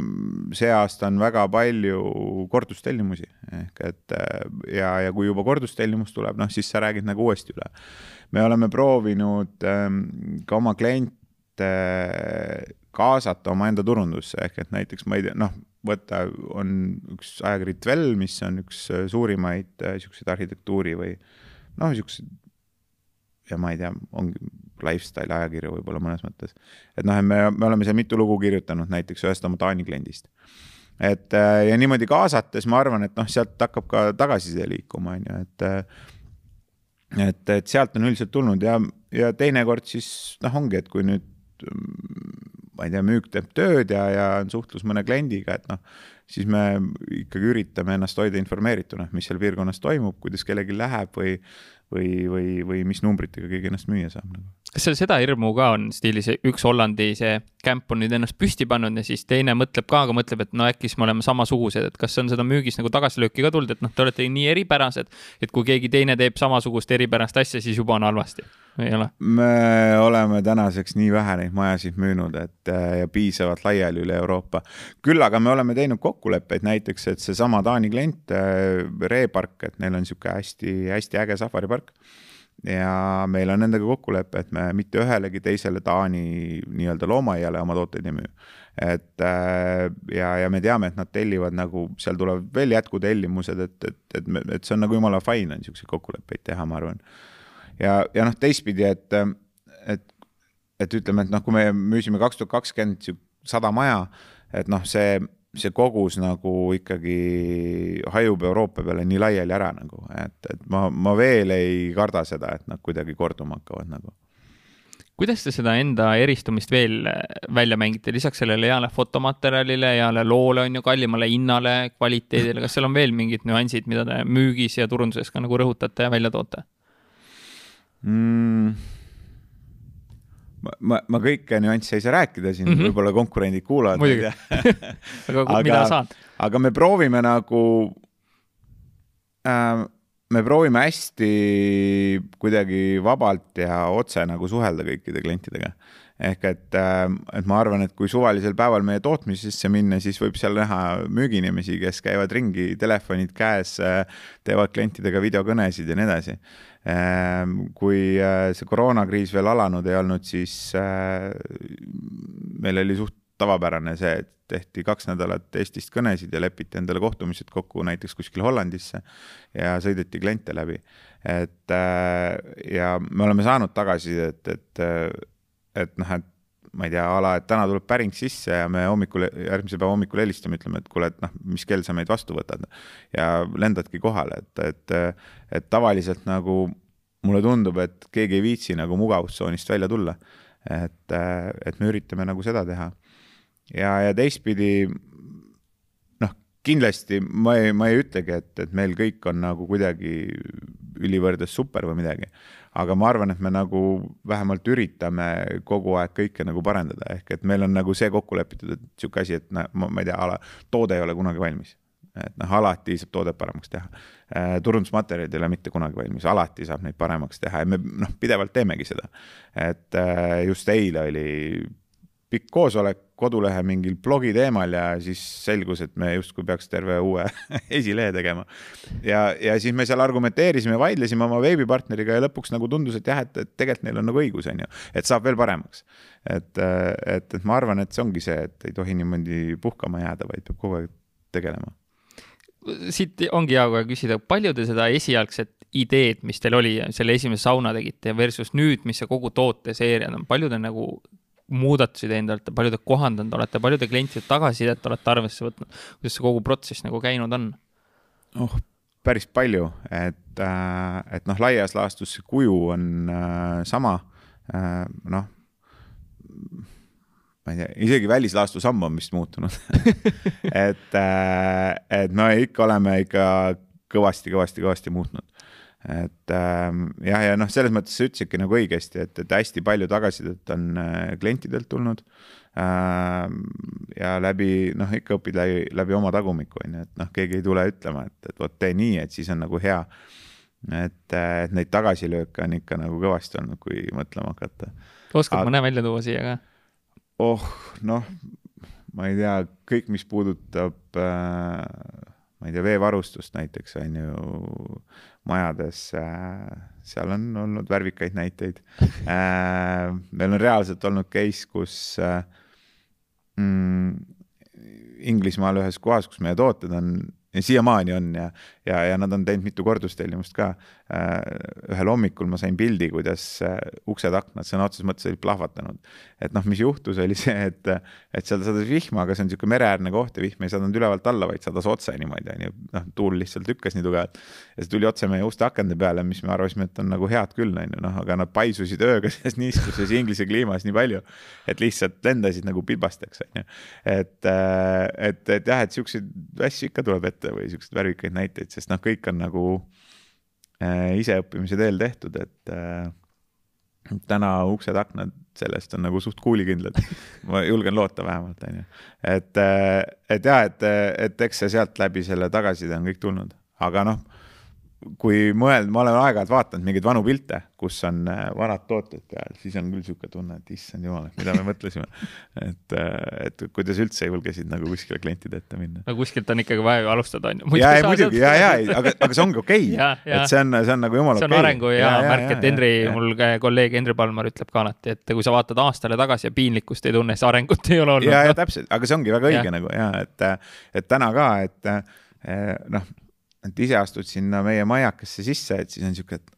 see aasta on väga palju kordustellimusi. Ehk et äh, ja, ja kui juba kordustellimus tuleb, noh siis sa räägid nagu uuesti üle. me oleme proovinud ähm, ka oma kliente kaasata omaenda turundusse. Ehk et näiteks ma ei tea, noh, võtta on üks ajakiri Dwell, mis on üks äh, suurimaid siukseid arhitektuuri või noh, siukseid ja ma ei tea, ongi lifestyle ajakirju võib-olla mõnes mõttes. et noh, et me, me oleme seal mitu lugu kirjutanud näiteks ühest oma Taani kliendist. et äh, ja niimoodi kaasates ma arvan, et noh, sealt hakkab ka tagasiside liikuma, on ju, et äh, et, et sealt on üldiselt tulnud ja, ja teinekord siis noh, ongi, et kui nüüd ma ei tea, müük teeb tööd ja, ja on suhtlus mõne kliendiga, et noh, siis me ikkagi üritame ennast hoida informeerituna, mis seal piirkonnas toimub, kuidas kellelgi läheb või või, või, või mis numbritega keegi ennast müüa saab nagu. Kas seal seda hirmu ka on stiilis, üks Hollandi see kämp on nüüd ennast püsti pannud ja siis teine mõtleb ka, aga mõtleb, et no äkki siis me oleme samasugused, et kas on seda müügis nagu tagasilööki ka tulnud, et noh, te olete nii eripärased, et kui keegi teine teeb samasugust eripärast asja, siis juba on halvasti, ei ole? me oleme tänaseks nii vähe neid majasid müünud, et ja piisavalt laiali üle Euroopa. küll aga me oleme teinud kokkuleppeid näiteks, et seesama Taani klient, Repark, et neil on niisugune hästi-hästi äge safaripark ja meil on nendega kokkulepe, et me mitte ühelegi teisele Taani nii-öelda loomaaiale oma tooteid ei müü. et äh, ja, ja me teame, et nad tellivad nagu, seal tulevad veel jätkutellimused, et, et, et, et see on nagu jumala fine on siukseid kokkuleppeid teha, ma arvan. ja, ja noh, teistpidi, et, et, et ütleme, et noh, kui me müüsime kaks tuhat kakskümmend sada maja, et noh, see see kogus nagu ikkagi hajub Euroopa peale nii laiali ära nagu, et, et ma, ma veel ei karda seda, et nad kuidagi korduma hakkavad nagu. kuidas te seda enda eristumist veel välja mängite, lisaks sellele heale fotomaterjalile, heale loole on ju, kallimale hinnale, kvaliteedile, kas seal on veel mingid nüansid, mida te müügis ja turunduses ka nagu rõhutate ja välja toote mm.? Ma, ma, ma kõike nüansse ei saa rääkida siin mm -hmm., võib-olla konkurendid kuulavad. muidugi aga, aga mida saad? aga me proovime nagu äh,, me proovime hästi kuidagi vabalt ja otse nagu suhelda kõikide klientidega ehk et, ähm, et ma arvan, et kui suvalisel päeval meie tootmisesse minna, siis võib seal näha müügiinimesi, kes käivad ringi, telefonid käes, äh, teevad klientidega videokõnesid ja nii edasi kui äh, see koroonakriis veel alanud ei olnud, siis äh, meil oli suht tavapärane see, et tehti kaks nädalat Eestist kõnesid ja lepiti endale kohtumised kokku näiteks kuskil Hollandisse ja sõideti kliente läbi. et äh, ja me oleme saanud tagasisidet, et, et, et noh, et ma ei tea, a la, et täna tuleb päring sisse ja me hommikul, järgmise päeva hommikul helistame, ütleme, et kuule, et noh, mis kell sa meid vastu võtad. ja lendadki kohale, et, et, et tavaliselt nagu mulle tundub, et keegi ei viitsi nagu mugavustsoonist välja tulla. et, et me üritame nagu seda teha. ja, ja teistpidi noh, kindlasti ma ei, ma ei ütlegi, et, et meil kõik on nagu kuidagi ülivõrdes super või midagi. Aga ma arvan, et me nagu vähemalt üritame kogu aeg kõike nagu parendada, ehk et meil on nagu see kokku lepitud, et sihuke asi, et noh, ma ei tea, toode ei ole kunagi valmis et noh, alati saab toodet paremaks teha. Äh, turundusmaterjalid ei ole mitte kunagi valmis, alati saab neid paremaks teha ja me noh, pidevalt teemegi seda. et äh, just eile oli pikk koosolek kodulehe mingil blogi teemal ja siis selgus, et me justkui peaks terve uue esilehe tegema. ja, ja siis me seal argumenteerisime, vaidlesime oma veebipartneriga ja lõpuks nagu tundus, et jah, et, et tegelikult neil on nagu õigus, on ju, et saab veel paremaks. et, et, et ma arvan, et see ongi see, et ei tohi niimoodi puhkama jääda, vaid peab kogu aeg tegelema siit ongi hea kohe küsida, palju te seda esialgset ideed, mis teil oli, selle esimese sauna tegite versus nüüd, mis see kogu tooteseeria on, palju te nagu muudatusi teinud olete, palju te kohandanud olete, palju te klientide tagasisidet olete arvesse võtnud, kuidas see kogu protsess nagu käinud on? oh, päris palju, et, äh, et noh, laias laastus see kuju on äh, sama, äh, noh ma ei tea, isegi välislaastu samm on vist muutunud et, et me ikka oleme ikka kõvasti-kõvasti-kõvasti muutnud. Et ähm, jah, ja noh, selles mõttes sa ütlesidki nagu õigesti, et, et hästi palju tagasisidet on äh, klientidelt tulnud. Ähm, ja läbi noh, ikka õpid läbi, läbi oma tagumiku on ju, et noh, keegi ei tule ütlema, et, et vot tee nii, et siis on nagu hea. et, äh, et neid tagasilööke on ikka nagu kõvasti olnud, kui mõtlema hakata. oskad mõne välja tuua siia ka? oh, noh, ma ei tea, kõik, mis puudutab äh, ma ei tea, veevarustust näiteks on ju majades äh,, seal on olnud värvikaid näiteid äh,. meil on reaalselt olnud case, kus äh, mm, Inglismaal ühes kohas, kus meie tooted on siiamaani on ja, ja, ja nad on teinud mitu kordustellimust ka. Äh, ühel hommikul ma sain pildi, kuidas äh, uksed-aknad sõna otseses mõttes olid plahvatanud. et noh, mis juhtus, oli see, et, et seal sadas vihma, aga see on niisugune mereäärne koht ja vihm ei sadanud ülevalt alla, vaid sadas otse niimoodi, on ju. noh, tuul lihtsalt lükkas nii tugevalt. ja see tuli otse meie uste akende peale, mis me arvasime, et on nagu head küll, on ju, noh, aga nad paisusid ööga selles niiskuses Inglise kliimas nii palju, et lihtsalt lendasid nagu pilbasteks, on ju. et, äh, et, et jah, et siukseid asju ikka tuleb ette või siukseid värvikaid näiteid, sest noh, kõik on nagu iseõppimise teel tehtud, et äh, täna uksed-aknad sellest on nagu suht kuulikindlad. ma julgen loota vähemalt, onju. et, äh, et ja, et, et eks see sealt läbi selle tagasiside on kõik tulnud, aga noh kui mõelda, ma olen aeg-ajalt vaadanud mingeid vanu pilte, kus on äh, vanad tooted peal, siis on küll sihuke tunne, et issand jumal, et mida me mõtlesime. et, äh, et kuidas üldse julgesid nagu kuskile klientide ette minna. no kuskilt on ikkagi vaja ju alustada, on ju. ja, ja muidugi ja, ja, aga, aga see ongi okei okay. et see on, see on nagu jumala okei okay.. see on arengu ja, ja märk, et Henri, mul kolleeg Henri Palmar ütleb ka alati, et kui sa vaatad aastale tagasi ja piinlikkust ei tunne, siis arengut ei ole olnud. ja, ja täpselt, aga see ongi väga õige ja. nagu ja et, et täna ka, et eh, noh et ise astud sinna meie majakesse sisse, et siis on sihuke, et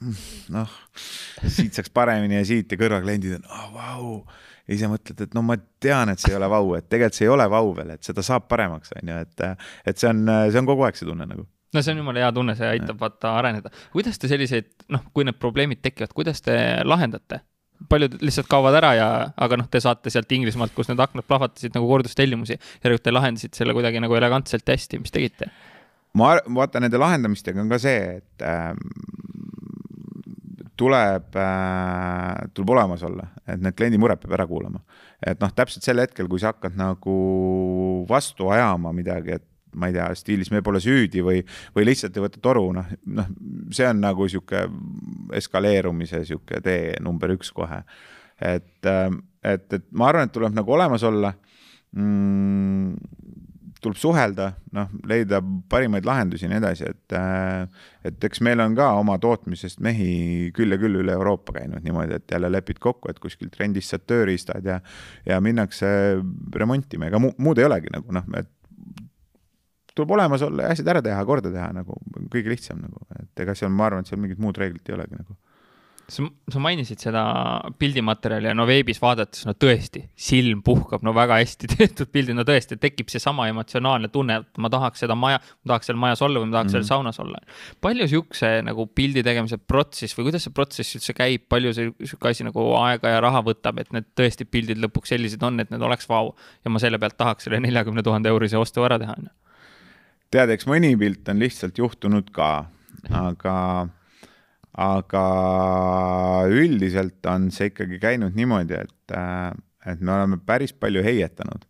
mm, noh, siit saaks paremini ja siit ja kõrvakliendid on oh,, vau. ja ise mõtled, et no ma tean, et see ei ole vau, et tegelikult see ei ole vau veel, et seda saab paremaks, on ju, et, et see on, see on kogu aeg see tunne nagu no see on jumala hea tunne, see aitab vaata areneda. kuidas te selliseid, noh, kui need probleemid tekivad, kuidas te lahendate? paljud lihtsalt kaovad ära ja, aga noh, te saate sealt Inglismaalt, kus need aknad plahvatasid nagu kordustellimusi, järelikult te lahendasite selle kuidagi nagu elegantselt hästi, mis tegite? Ma vaata nende lahendamistega on ka see, et äh, tuleb äh,, tuleb olemas olla, et need kliendi mured peab ära kuulama. et noh, täpselt sel hetkel, kui sa hakkad nagu vastu ajama midagi, et ma ei tea, stiilis me pole süüdi või, või lihtsalt ei võta toru, noh, noh, see on nagu sihuke eskaleerumise sihuke tee number üks kohe. et, äh, et, et ma arvan, et tuleb nagu olemas olla mm, tuleb suhelda, noh, leida parimaid lahendusi ja nii edasi, et äh, et eks meil on ka oma tootmisest mehi küll ja küll üle Euroopa käinud niimoodi, et jälle lepid kokku, et kuskilt rendist saad tööriistad ja ja minnakse remontima, ega mu, muud ei olegi nagu noh, et tuleb olemas olla ja asjad ära teha, korda teha nagu kõige lihtsam nagu, et ega seal, ma arvan, et seal mingit muud reeglit ei olegi nagu sa, sa mainisid seda pildimaterjali ja no veebis vaadates, no tõesti, silm puhkab, no väga hästi tehtud pildid, no tõesti, tekib seesama emotsionaalne tunne, et ma tahaks seda maja, ma tahaks seal majas olla või ma tahaks mm -hmm. seal saunas olla. palju siukse nagu pildi tegemise protsess või kuidas see protsess üldse käib, palju see sihuke asi nagu aega ja raha võtab, et need tõesti pildid lõpuks sellised on, et need oleks vau ja ma selle pealt tahaks selle neljakümne tuhande eurise ostu ära teha, on ju. tead, eks mõni pilt on lihtsalt juhtunud ka, aga aga üldiselt on see ikkagi käinud niimoodi, et, et me oleme päris palju heietanud,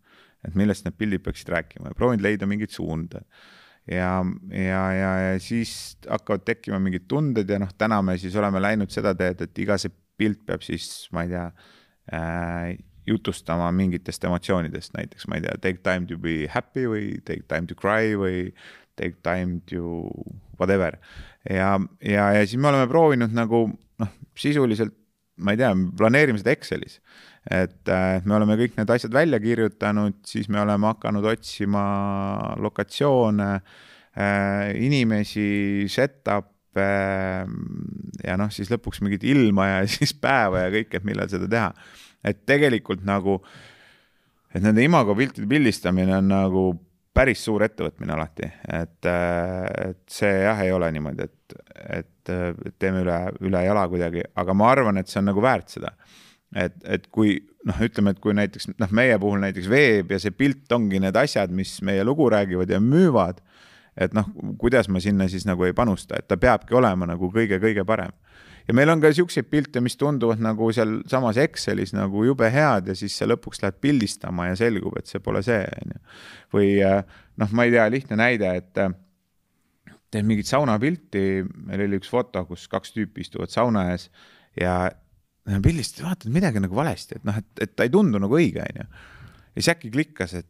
et millest need pildid peaksid rääkima ja proovinud leida mingeid suunde. Ja, ja, ja, ja siis hakkavad tekkima mingid tunded ja noh, täna me siis oleme läinud seda teed, et iga see pilt peab siis, ma ei tea äh,, jutustama mingitest emotsioonidest, näiteks ma ei tea, take time to be happy või take time to cry või take time to whatever. ja, ja, ja siis me oleme proovinud nagu noh, sisuliselt ma ei tea, planeerime seda Excelis. et äh, me oleme kõik need asjad välja kirjutanud, siis me oleme hakanud otsima lokatsioone äh,, inimesi, set-up'e ja noh, siis lõpuks mingit ilma ja siis päeva ja kõike, et millal seda teha. et tegelikult nagu, et nende imago piltide pildistamine on nagu päris suur ettevõtmine alati, et, et see jah, ei ole niimoodi, et, et, et teeme üle, üle jala kuidagi, aga ma arvan, et see on nagu väärt seda. et, et kui noh, ütleme, et kui näiteks noh, meie puhul näiteks veeb ja see pilt ongi need asjad, mis meie lugu räägivad ja müüvad, et noh, kuidas ma sinna siis nagu ei panusta, et ta peabki olema nagu kõige-kõige parem ja meil on ka siukseid pilte, mis tunduvad nagu sealsamas Excelis nagu jube head ja siis sa lõpuks lähed pildistama ja selgub, et see pole see, onju. või äh, noh, ma ei tea, lihtne näide, et äh, teen mingit saunapilti, meil oli üks foto, kus kaks tüüpi istuvad sauna ees ja pildistad, vaatad midagi nagu valesti, et noh, et, et ta ei tundu nagu õige, onju. ja siis äkki klikkas, et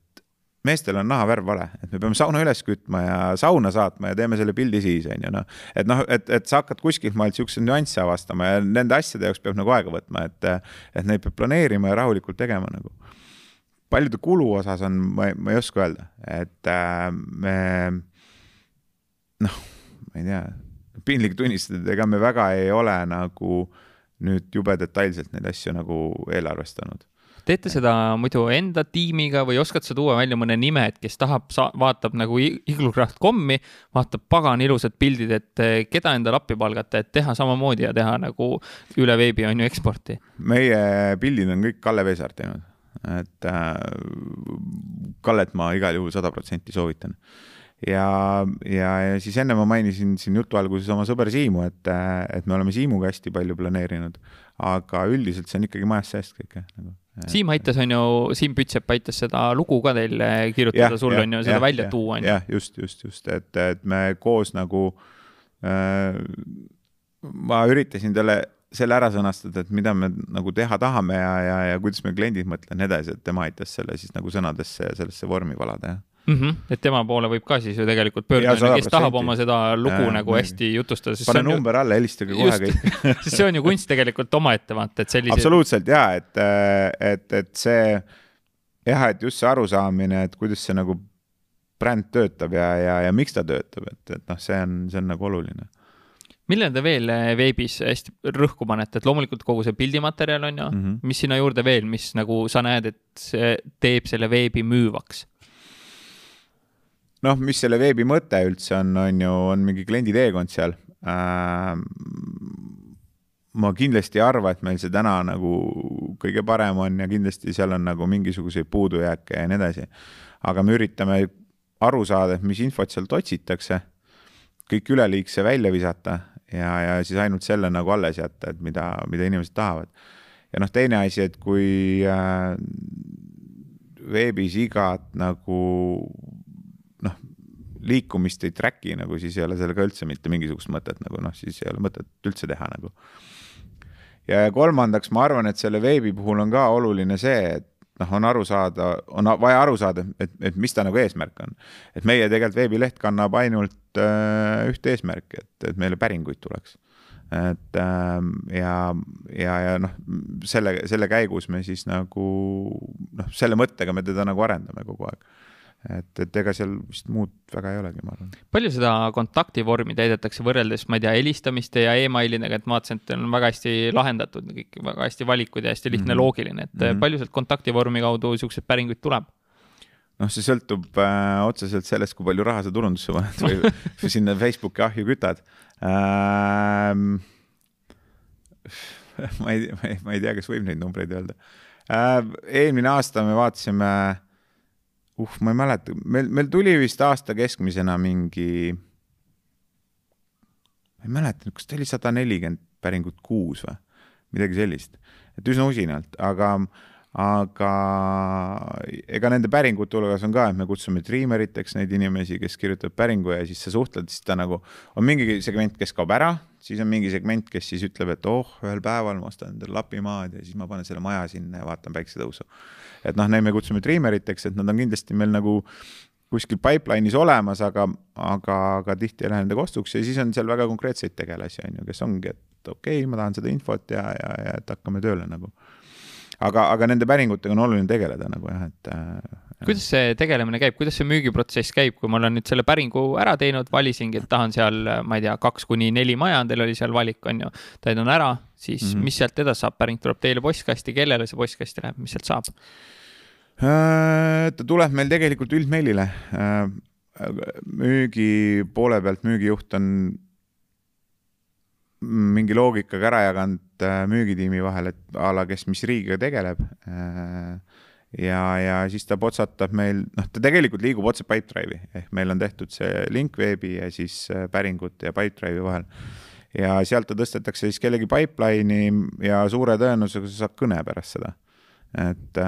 meestel on nahavärv vale, et me peame sauna üles kütma ja sauna saatma ja teeme selle pildi siis, on ju, noh. et noh, et, et sa hakkad kuskilt maalt siukseid nüansse avastama ja nende asjade jaoks peab nagu aega võtma, et, et neid peab planeerima ja rahulikult tegema nagu. paljude kulu osas on, ma ei, ma ei oska öelda, et äh, me noh, ma ei tea, piinlik tunnistada, et ega me väga ei ole nagu nüüd jube detailselt neid asju nagu eelarvestanud teete seda muidu enda tiimiga või oskad sa tuua välja mõne nime, et kes tahab, vaatab nagu iglukraft.com'i, vaatab pagan ilusad pildid, et eh, keda endale appi palgata, et teha samamoodi ja teha nagu üle veebi on ju eksporti? meie pildid on kõik Kalle Veesaar teinud, et äh, Kallet ma igal juhul sada protsenti soovitan. Ja, ja, ja siis enne ma mainisin siin jutu alguses oma sõber Siimu, et, äh, et me oleme Siimuga hästi palju planeerinud, aga üldiselt see on ikkagi majast seest kõik jah nagu Siim aitas, on ju, Siim Pütsepp aitas seda lugu ka teil kirjutada, sul on ju seda ja, välja ja, tuua, on ju. jah, just, just, just, et, et me koos nagu äh,, ma üritasin talle selle ära sõnastada, et mida me nagu teha tahame ja, ja, ja kuidas me kliendid mõtlevad ja nii edasi, et tema aitas selle siis nagu sõnadesse ja sellesse vormi valada, jah mm. -hmm. et tema poole võib ka siis ju tegelikult pöörduda, kes tahab oma seda lugu ja, nagu hästi jutustada. pane number ju... alla, helistage kohe kõik sest see on ju kunst tegelikult omaette, vaata, et sellised. absoluutselt ja et, et, et see jah, et just see arusaamine, et kuidas see nagu bränd töötab ja, ja, ja miks ta töötab, et, et noh, see on, see on nagu oluline millele te veel eh, veebis hästi rõhku panete, et loomulikult kogu see pildimaterjal on ju mm, -hmm. mis sinna juurde veel, mis nagu sa näed, et see teeb selle veebi müüvaks? Noh, mis selle veebi mõte üldse on, on ju, on mingi kliendi teekond seal äh,. ma kindlasti ei arva, et meil see täna nagu kõige parem on ja kindlasti seal on nagu mingisuguseid puudujääke ja nii edasi. aga me üritame aru saada, et mis infot sealt otsitakse, kõik üleliigse välja visata ja, ja siis ainult selle nagu alles jätta, et mida, mida inimesed tahavad. ja noh, teine asi, et kui äh, veebis igat nagu noh, liikumist ei track'i nagu, siis ei ole sellega üldse mitte mingisugust mõtet nagu noh, siis ei ole mõtet üldse teha nagu. ja kolmandaks, ma arvan, et selle veebi puhul on ka oluline see, et noh, on aru saada, on vaja aru saada, et, et mis ta nagu eesmärk on. et meie tegelikult veebileht kannab ainult äh, ühte eesmärki, et, et meile päringuid tuleks. et äh, ja, ja, ja noh, selle, selle käigus me siis nagu noh, selle mõttega me teda nagu arendame kogu aeg et, et ega seal vist muud väga ei olegi, ma arvan. palju seda kontaktivormi täidetakse võrreldes, ma ei tea, helistamiste ja emailidega, et ma vaatasin, et on väga hästi lahendatud, kõik väga hästi valikud ja hästi lihtne mm, -hmm. loogiline, et mm -hmm. palju sealt kontaktivormi kaudu siukseid päringuid tuleb? noh, see sõltub äh, otseselt sellest, kui palju raha sa turundusse paned või, või sinna Facebooki ahju kütad ähm,. ma ei, ma ei tea, kas võib neid numbreid öelda äh,. eelmine aasta me vaatasime uh, ma ei mäleta, meil, meil tuli vist aasta keskmisena mingi ma ei mäleta, kas ta oli sada nelikümmend päringut kuus või? Midagi sellist, et üsna usinalt, aga aga ega nende päringute hulgas on ka, et me kutsume triimeriteks neid inimesi, kes kirjutavad päringu ja siis sa suhtled, siis ta nagu on mingi segment, kes kaob ära, siis on mingi segment, kes siis ütleb, et oh, ühel päeval ma ostan endale lapimaad ja siis ma panen selle maja sinna ja vaatan päiksetõusu. et noh, neid me kutsume triimeriteks, et nad on kindlasti meil nagu kuskil pipeline'is olemas, aga, aga, aga tihti ei lähe nendega ostuks ja siis on seal väga konkreetseid tegelasi, on ju, kes ongi, et okei okay,, ma tahan seda infot ja, ja, ja et hakkame tööle nagu aga, aga nende päringutega on oluline tegeleda nagu jah, et äh,. kuidas see tegelemine käib, kuidas see müügiprotsess käib, kui ma olen nüüd selle päringu ära teinud, valisingi, et tahan seal, ma ei tea, kaks kuni neli maja, teil oli seal valik, on ju, täidan ära, siis mm -hmm. mis sealt edasi saab, päring tuleb teile postkasti, kellele see postkasti läheb, mis sealt saab? Äh, ta tuleb meil tegelikult üldmeilile. Äh, müügi poole pealt müügijuht on mingi loogikaga ära jaganud äh, müügitiimi vahel, et a la kes mis riigiga tegeleb. Äh, ja, ja siis ta potsatab meil, noh, ta tegelikult liigub otse Pipedrive'i ehk meil on tehtud see link veebi ja siis äh, päringute ja Pipedrive'i vahel. ja sealt ta tõstetakse siis kellegi pipeline'i ja suure tõenäosusega saab kõne pärast seda et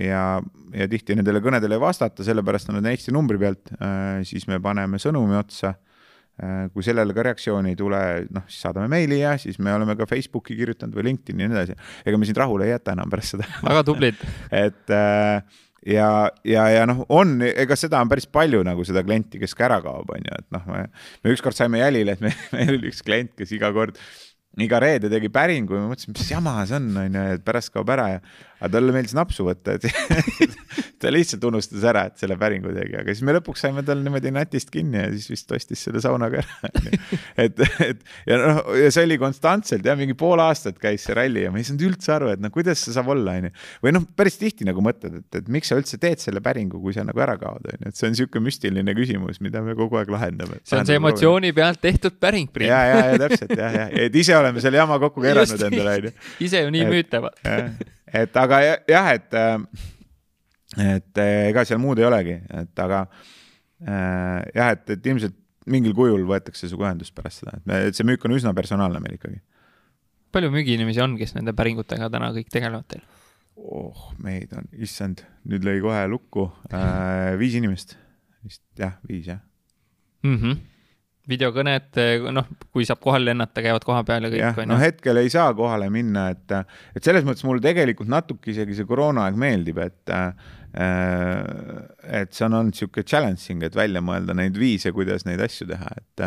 ja, ja tihti nendele kõnedele ei vastata, sellepärast on nad Eesti numbri pealt, siis me paneme sõnumi otsa kui sellele ka reaktsiooni ei tule, noh, siis saadame meili ja siis me oleme ka Facebooki kirjutanud või LinkedIn'i ja nii edasi. ega me sind rahule ei jäta enam pärast seda väga tublid et äh, ja, ja, ja noh, on, ega seda on päris palju nagu seda klienti, kes ka ära kaob, on ju, et noh, me, me ükskord saime jälile, et me, meil oli üks klient, kes iga kord iga reede tegi päringu ja mõtlesin, mis jama see on, on ju, et pärast kaob ära ja aga talle meeldis napsu võtta, et ta lihtsalt unustas ära, et selle päringu tegi, aga siis me lõpuks saime tal niimoodi natist kinni ja siis vist ostis selle sauna ka ära et, et ja noh, ja see oli konstantselt jah, mingi pool aastat käis see ralli ja ma ei saanud üldse aru, et noh, kuidas see saab olla, onju. või noh, päris tihti nagu mõtled, et, et miks sa üldse teed selle päringu, kui sa nagu ära kaod, onju, et see on niisugune müstiline küsimus, mida me kogu aeg lahendame. see on see emotsiooni pealt tehtud päring, Priit. ja, ja, ja täpselt jah, jah, et ise oleme selle jama kokku keeranud endale, onju. ise ju nii müütavad et aga jah, et, et ega seal muud ei olegi, et aga jah, et, et ilmselt mingil kujul võetakse sinuga ühendust pärast seda, et me, et see müük on üsna personaalne meil ikkagi. palju müügiinimesi on, kes nende päringutega täna kõik tegelevad teil? oh, meid on, issand, nüüd lõi kohe lukku äh,, viis inimest, vist jah, viis jah mm. -hmm videokõned, noh, kui saab kohale lennata, käivad koha peal ja kõik. no hetkel ei saa kohale minna, et, et selles mõttes mulle tegelikult natuke isegi see koroonaaeg meeldib, et et see on olnud niisugune challenging, et välja mõelda neid viise, kuidas neid asju teha, et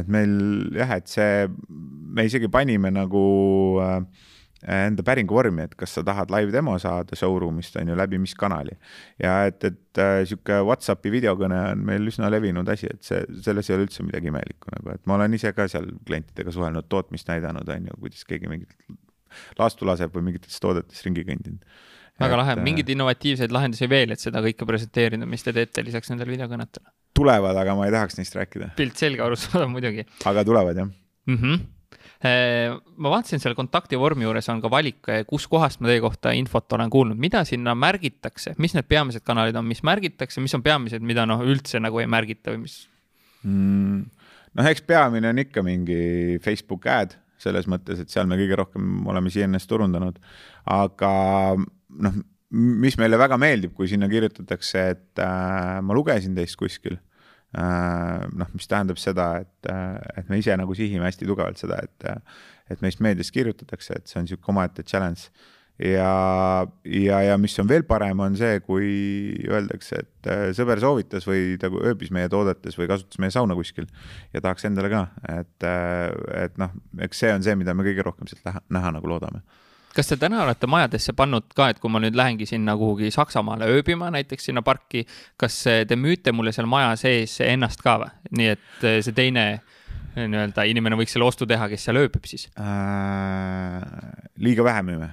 et meil jah, et see, me isegi panime nagu äh, enda päringu vormi, et kas sa tahad live demo saada showroom'ist on ju läbi mis kanali. ja et, et äh, sihuke Whatsappi videokõne on meil üsna levinud asi, et see, selles ei ole üldse midagi imelikku nagu, et ma olen ise ka seal klientidega suhelnud, tootmist näidanud, on ju, kuidas keegi mingit laastu laseb või mingites toodetes ringi kõndinud. väga et, lahe, äh, mingeid innovatiivseid lahendusi veel, et seda kõike presenteerida, mis te teete lisaks nendele videokõnetele? tulevad, aga ma ei tahaks neist rääkida. pilt selge, arusaadav muidugi. aga tulevad jah mm. -hmm ma vaatasin seal kontakti vormi juures on ka valik, kuskohast ma teie kohta infot olen kuulnud, mida sinna märgitakse, mis need peamised kanalid on, mis märgitakse, mis on peamised, mida noh, üldse nagu ei märgita või mis? Mm,? noh, eks peamine on ikka mingi Facebook ad selles mõttes, et seal me kõige rohkem oleme siiani turundanud, aga noh, mis meile väga meeldib, kui sinna kirjutatakse, et äh, ma lugesin teist kuskil Äh, noh, mis tähendab seda, et, äh, et me ise nagu sihime hästi tugevalt seda, et, et meist meedias kirjutatakse, et see on niisugune omaette challenge. ja, ja, ja mis on veel parem, on see, kui öeldakse, et äh, sõber soovitas või ta ööbis meie toodetes või kasutas meie sauna kuskil ja tahaks endale ka, et, et noh, eks see on see, mida me kõige rohkem sealt näha nagu loodame kas te täna olete majadesse pannud ka, et kui ma nüüd lähengi sinna kuhugi Saksamaale ööbima, näiteks sinna parki, kas te müüte mulle seal maja sees ennast ka või? nii et eh, see teine eh, nii-öelda inimene võiks selle ostu teha, kes seal ööbib siis äh,? liiga vähe müüme,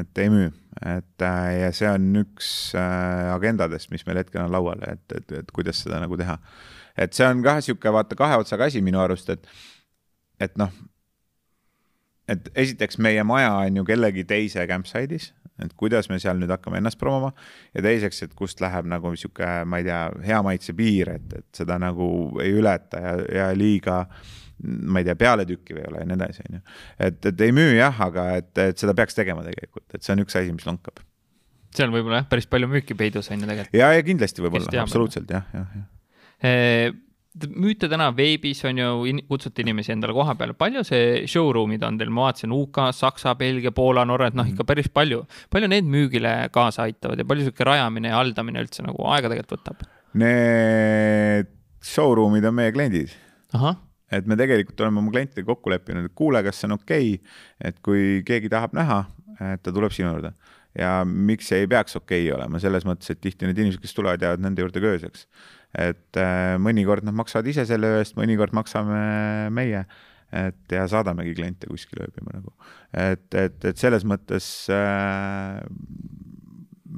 et ei müü, et äh, ja see on üks äh, agendadest, mis meil hetkel on laual, et, et, et kuidas seda nagu teha. et see on kah sihuke vaata kahe otsaga asi minu arust, et, et noh et esiteks meie maja on ju kellegi teise campsite'is, et kuidas me seal nüüd hakkame ennast promoma ja teiseks, et kust läheb nagu sihuke, ma ei tea, hea maitse piir, et, et seda nagu ei ületa ja, ja liiga ma ei tea, pealetükkiv ei ole ja nii edasi, on ju. et, et ei müü jah, aga et, et seda peaks tegema tegelikult, et see on üks asi, mis lonkab. seal võib-olla jah, päris palju müüki peidus on ju tegelikult. ja, ja kindlasti võib-olla, absoluutselt jah, jah, jah müüte täna veebis, on ju, kutsute inimesi endale koha peale, palju see showroom'id on teil, ma vaatasin UK, Saksa, Belgia, Poola, Norra, et noh, ikka päris palju. palju need müügile kaasa aitavad ja palju sihuke rajamine ja haldamine üldse nagu aega tegelikult võtab? Need showroom'id on meie kliendid. et me tegelikult oleme oma klientidega kokku leppinud, et kuule, kas see on okei okay,, et kui keegi tahab näha, et ta tuleb sinu juurde ja miks see ei peaks okei okay olema, selles mõttes, et tihti need inimesed, kes tulevad, jäävad nende juurde ka ööseks et äh, mõnikord nad maksavad ise selle eest, mõnikord maksame meie et ja saadamegi kliente kuskile ööbima nagu. et, et, et selles mõttes äh,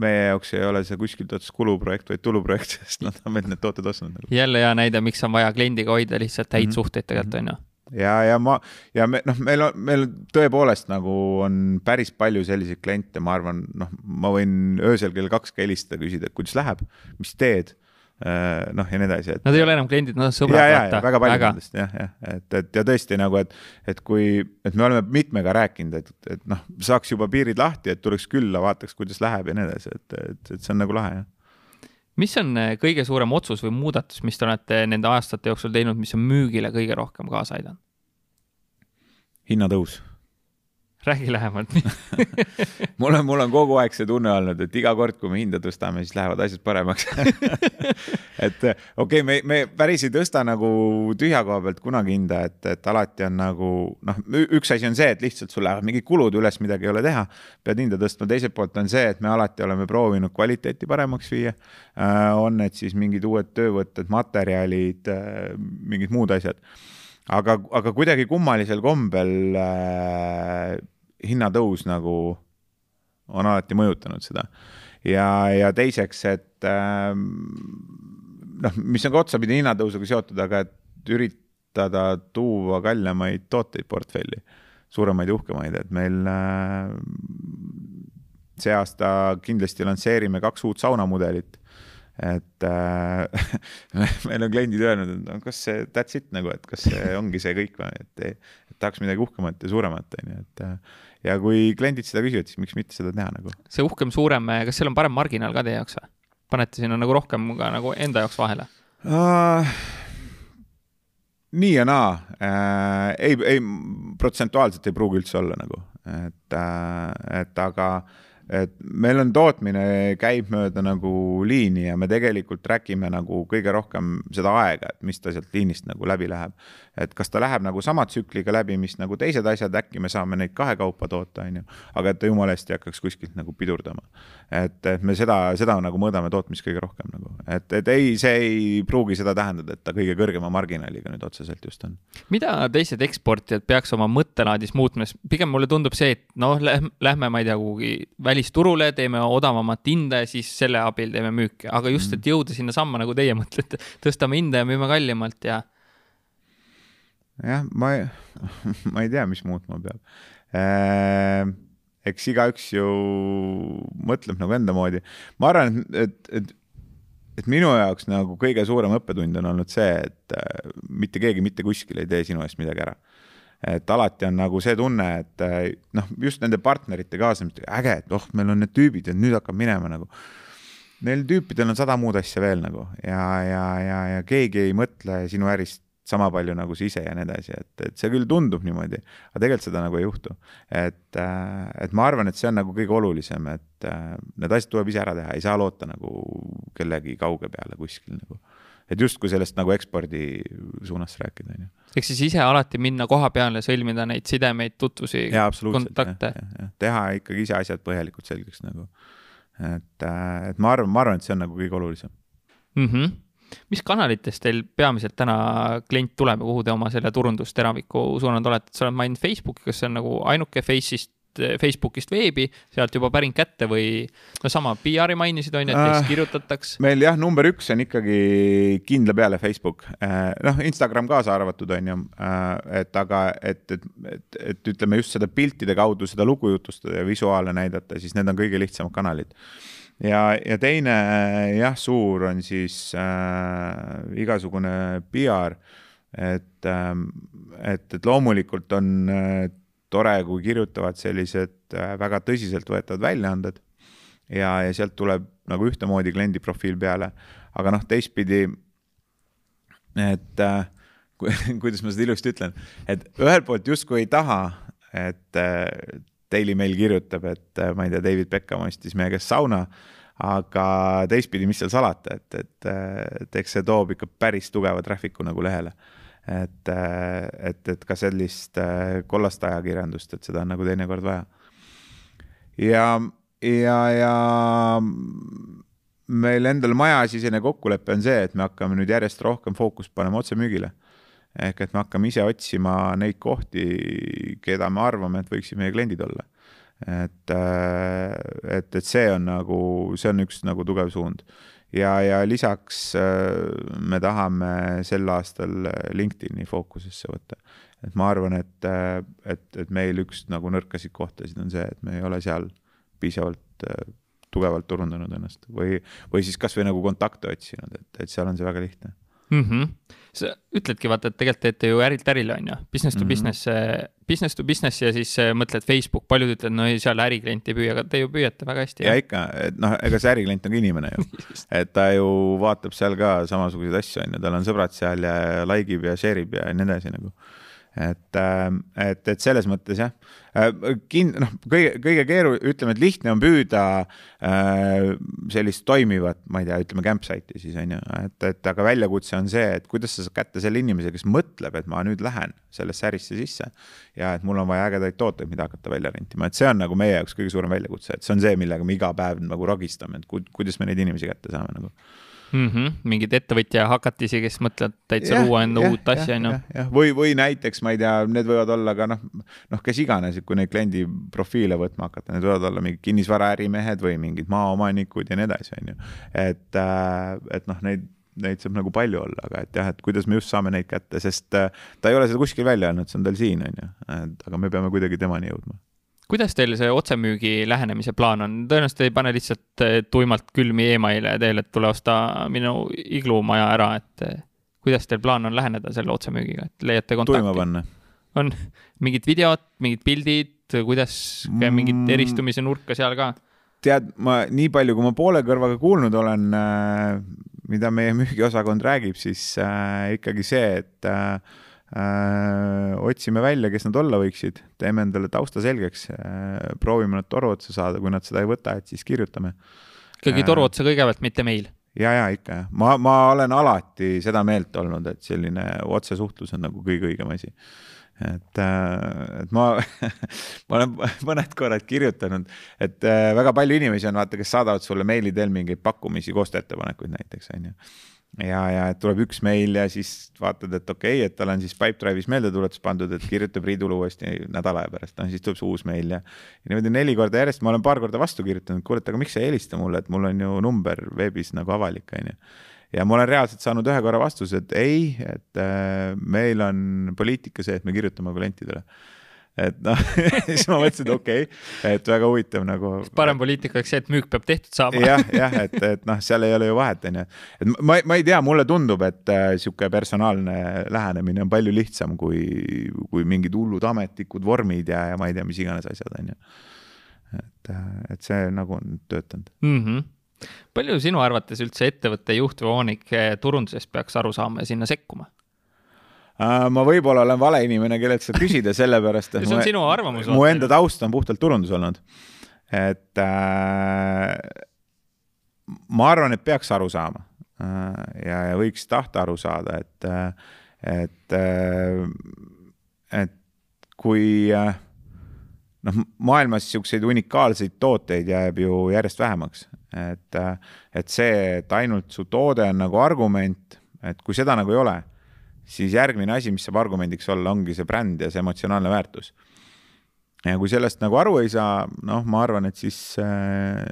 meie jaoks ei ole see kuskilt otsast kuluprojekt, vaid tuluprojekt, sest nad on meilt need tooted ostnud nagu.. jälle hea näide, miks on vaja kliendiga hoida lihtsalt häid mm -hmm. suhteid tegelikult on ju ja, ja ma ja me noh, meil on, meil tõepoolest nagu on päris palju selliseid kliente, ma arvan, noh, ma võin öösel kell kaks ka helistada, küsida, et kuidas läheb, mis teed noh, ja nii edasi, et. Nad ei ole enam kliendid, nad on sõbrad. ja, ja, väga palju nendest jah, jah, et, et ja tõesti nagu, et, et kui, et me oleme mitmega rääkinud, et, et noh, saaks juba piirid lahti, et tuleks külla, vaataks, kuidas läheb ja nii edasi, et, et, et see on nagu lahe jah. mis on äh, kõige suurem otsus või muudatus, mis te olete nende aastate jooksul teinud, mis on müügile kõige rohkem kaasa aidanud? hinnatõus räägi lähemalt. Mul on, mul on kogu aeg see tunne olnud, et iga kord, kui me hinda tõstame, siis lähevad asjad paremaks. Et okei okay,, me, me päris ei tõsta nagu tühja koha pealt kunagi hinda, et, et alati on nagu noh, üks asi on see, et lihtsalt sul lähevad mingid kulud üles, midagi ei ole teha, pead hinda tõstma, teiselt poolt on see, et me alati oleme proovinud kvaliteeti paremaks viia. Äh,. on need siis mingid uued töövõtted, materjalid äh,, mingid muud asjad aga, aga kuidagi kummalisel kombel äh, hinnatõus nagu on alati mõjutanud seda. ja, ja teiseks, et äh, noh, mis on ka otsapidi hinnatõusuga seotud, aga et üritada tuua kallimaid tooteid portfelli, suuremaid uhkemaid, et meil äh, see aasta kindlasti lansseerime kaks uut saunamudelit et äh, meil on kliendid öelnud, et no kas see that's it nagu, et kas see ongi see kõik või, et, et tahaks midagi uhkemat ja suuremat, on ju, et äh, ja kui kliendid seda küsivad, siis miks mitte seda teha nagu. see uhkem, suurem, kas seal on parem marginaal ka teie jaoks või? panete sinna nagu rohkem ka nagu enda jaoks vahele uh,? nii ja naa äh,, ei, ei protsentuaalselt ei pruugi üldse olla nagu, et äh,, et aga äh, et meil on tootmine käib mööda nagu liini ja me tegelikult track ime nagu kõige rohkem seda aega, et mis ta sealt liinist nagu läbi läheb. et kas ta läheb nagu sama tsükliga läbi, mis nagu teised asjad, äkki me saame neid kahekaupa toota, on ju, aga et ta jumala eest ei hakkaks kuskilt nagu pidurdama. et, et me seda, seda nagu mõõdame tootmist kõige rohkem nagu, et, et ei, see ei pruugi seda tähendada, et ta kõige kõrgema marginaaliga nüüd otseselt just on. mida teised eksportijad peaks oma mõttelaadis muutma, sest pigem mulle tundub see, et noh, lähme, ma ei tea, kuhugi välisturule, teeme odavamat hinda ja siis selle abil teeme müüki, aga just, et mm. jõuda sinnasamma, nagu teie mõtlete, tõstame hinda ja müüme kallimalt ja. jah, ma ei, ma ei tea, mis muutma peab äh, eks igaüks ju mõtleb nagu enda moodi. ma arvan, et, et, et minu jaoks nagu kõige suurem õppetund on olnud see, et äh, mitte keegi mitte kuskil ei tee sinu eest midagi ära et alati on nagu see tunne, et eh, noh, just nende partnerite kaasamist, äge, et oh, meil on need tüübid ja nüüd hakkab minema nagu. Neil tüüpidel on sada muud asja veel nagu ja, ja, ja, ja keegi ei mõtle sinu ärist sama palju nagu sa ise ja nii edasi, et, et see küll tundub niimoodi, aga tegelikult seda nagu ei juhtu. et, eh, et ma arvan, et see on nagu kõige olulisem, et eh, need asjad tuleb ise ära teha, ei saa loota nagu kellegi kauge peale kuskil nagu et justkui sellest nagu ekspordi suunas rääkida, on ju. ehk siis ise alati minna koha peale, sõlmida neid sidemeid, tutvusi, kontakte. teha ikkagi ise asjad põhjalikult selgeks nagu. et, äh, et ma arvan, ma arvan, et see on nagu kõige olulisem mm. -hmm. mis kanalitest teil peamiselt täna klient tuleb ja kuhu te oma selle turundusteraviku suunanud olete, sa oled maininud Facebooki, kas see on nagu ainuke Face'ist Facebookist veebi, sealt juba päring kätte või no sama PR-i mainisid, on ju, et eks äh, kirjutataks. meil jah, number üks on ikkagi kindla peale Facebook, äh, noh, Instagram kaasa arvatud, on ju, äh, et aga et, et, et, et ütleme just seda piltide kaudu seda lugu jutustada ja visuaale näidata, siis need on kõige lihtsamad kanalid. Ja, ja teine jah, suur on siis äh, igasugune PR et, ähm, et, et loomulikult on tore, kui kirjutavad sellised äh, väga tõsiseltvõetavad väljaanded ja, ja sealt tuleb nagu ühtemoodi kliendi profiil peale, aga noh, teistpidi, et äh, kuidas ma seda ilusti ütlen, et ühelt poolt justkui ei taha, et äh, Daily Mail kirjutab, et äh, ma ei tea, David Beckham ostis meie käest sauna, aga teistpidi, mis seal salata, et, et, et eks see toob ikka päris tugeva traffic'u nagu lehele. Et, et, et ka sellist kollast ajakirjandust, et seda on nagu teinekord vaja. ja ja, ja meil endal majasisene kokkulepe on see, et me hakkame nüüd järjest rohkem fookust panema otsemüügile. ehk et me hakkame ise otsima neid kohti, keda me arvame, et võiksid meie kliendid olla. et, äh, et, et see on nagu, see on üks nagu tugev suund. Ja, ja lisaks äh, me tahame sel aastal LinkedIni fookusesse võtta. et ma arvan, et, äh, et, et meil üks nagu nõrkasid kohtasid on see, et me ei ole seal piisavalt äh, tugevalt turundanud ennast või, või siis kasvõi nagu kontakte otsinud, et, et seal on see väga lihtne mm. -hmm. sa ütledki vaata, et tegelikult teete ju ärilt ärile, on ju, business to mm -hmm. business, äh, business to business ja siis äh, mõtled Facebook, paljud ütlevad, no ei, seal äriklienti ei püüa, aga te ju püüate väga hästi. ja ikka, et noh, ega see äriklient on ka inimene ju et ta ju vaatab seal ka samasuguseid asju, on ju, tal on sõbrad seal ja like ib ja share ib ja nii edasi nagu et, ähm, et, et selles mõttes jah, äh, kin-, noh, kõige, kõige keeru-, ütleme, et lihtne on püüda äh, sellist toimivat, ma ei tea, ütleme campsite'i siis on ju, et, et aga väljakutse on see, et kuidas sa saad kätte selle inimese, kes mõtleb, et ma nüüd lähen sellesse ärisse sisse. ja et mul on vaja ägedaid tooteid, mida hakata välja rentima, et see on nagu meie jaoks kõige suurem väljakutse, et see on see, millega me iga päev nagu ragistame, et ku, kuidas me neid inimesi kätte saame nagu mm. -hmm. mingeid ettevõtja hakatisi, kes mõtlevad täitsa yeah, luua enda yeah, uut asja, on ju. või, või näiteks ma ei tea, need võivad olla ka noh, noh, kes iganes, kui neid kliendi profiile võtma hakata, need võivad olla mingid kinnisvaraärimehed või mingid maaomanikud ja nii edasi, on ju. et, äh, et noh, neid neid saab nagu palju olla, aga et jah, et kuidas me just saame neid kätte, sest äh, ta ei ole seda kuskil välja andnud, see on tal siin, on ju, et aga me peame kuidagi temani jõudma kuidas teil see otsemüügi lähenemise plaan on, tõenäoliselt ei pane lihtsalt eh, tuimalt külmi email'e teile, et tule osta minu iglumaja ära, et eh, kuidas teil plaan on läheneda selle otsemüügiga, et leiate kontakti? tuima panna. on mingid videod, mingid pildid, kuidas mm., mingit eristumise nurka seal ka? tead, ma nii palju, kui ma poole kõrvaga kuulnud olen äh,, mida meie müügiosakond räägib, siis äh, ikkagi see, et Äh, otsime välja, kes nad olla võiksid, teeme endale tausta selgeks, äh, proovime nad toru otsa saada, kui nad seda ei võta, et siis kirjutame. ikkagi äh, toru otsa kõigepealt, mitte meil? ja, ja ikka jah, ma, ma olen alati seda meelt olnud, et selline otsesuhtlus on nagu kõige õigem asi. et, et ma ma olen mõned korrad kirjutanud, et väga palju inimesi on, vaata, kes saadavad sulle meili teel mingeid pakkumisi, koostööettepanekuid näiteks, on ju ja, ja tuleb üks meil ja siis vaatad, et okei okay,, et tal on siis Pipedrive'is meeldetuletus pandud, et kirjuta Priidule uuesti nädala aja pärast, no siis tuleb see uus meil ja. ja niimoodi neli korda järjest, ma olen paar korda vastu kirjutanud, kuule, et aga miks sa ei helista mulle, et mul on ju number veebis nagu avalik, on ju. ja ma olen reaalselt saanud ühe korra vastuse, et ei, et äh, meil on poliitika see, et me kirjutame klientidele et noh siis ma mõtlesin, et okei okay,, et väga huvitav nagu. parem poliitika oleks see, et müük peab tehtud saama jah, jah, et, et noh, seal ei ole ju vahet, on ju. et ma, ma ei tea, mulle tundub, et äh, sihuke personaalne lähenemine on palju lihtsam kui, kui mingid hullud ametlikud vormid ja, ja ma ei tea, mis iganes asjad, on ju. et, äh, et see nagu on töötanud mm. -hmm palju sinu arvates üldse ettevõtte juht või omanik turundusest peaks aru saama ja sinna sekkuma? Äh, ma võib-olla olen vale inimene, kellelt seda küsida, sellepärast et see on mu, sinu arvamus. mu enda taust on puhtalt turundus olnud. et äh, ma arvan, et peaks aru saama äh, ja, ja võiks tahta aru saada, et äh,, et äh,, et kui äh, noh, maailmas niisuguseid unikaalseid tooteid jääb ju järjest vähemaks, et, äh, et see, et ainult su toode on nagu argument, et kui seda nagu ei ole siis järgmine asi, mis saab argumendiks olla, ongi see bränd ja see emotsionaalne väärtus. ja kui sellest nagu aru ei saa, noh, ma arvan, et siis, äh,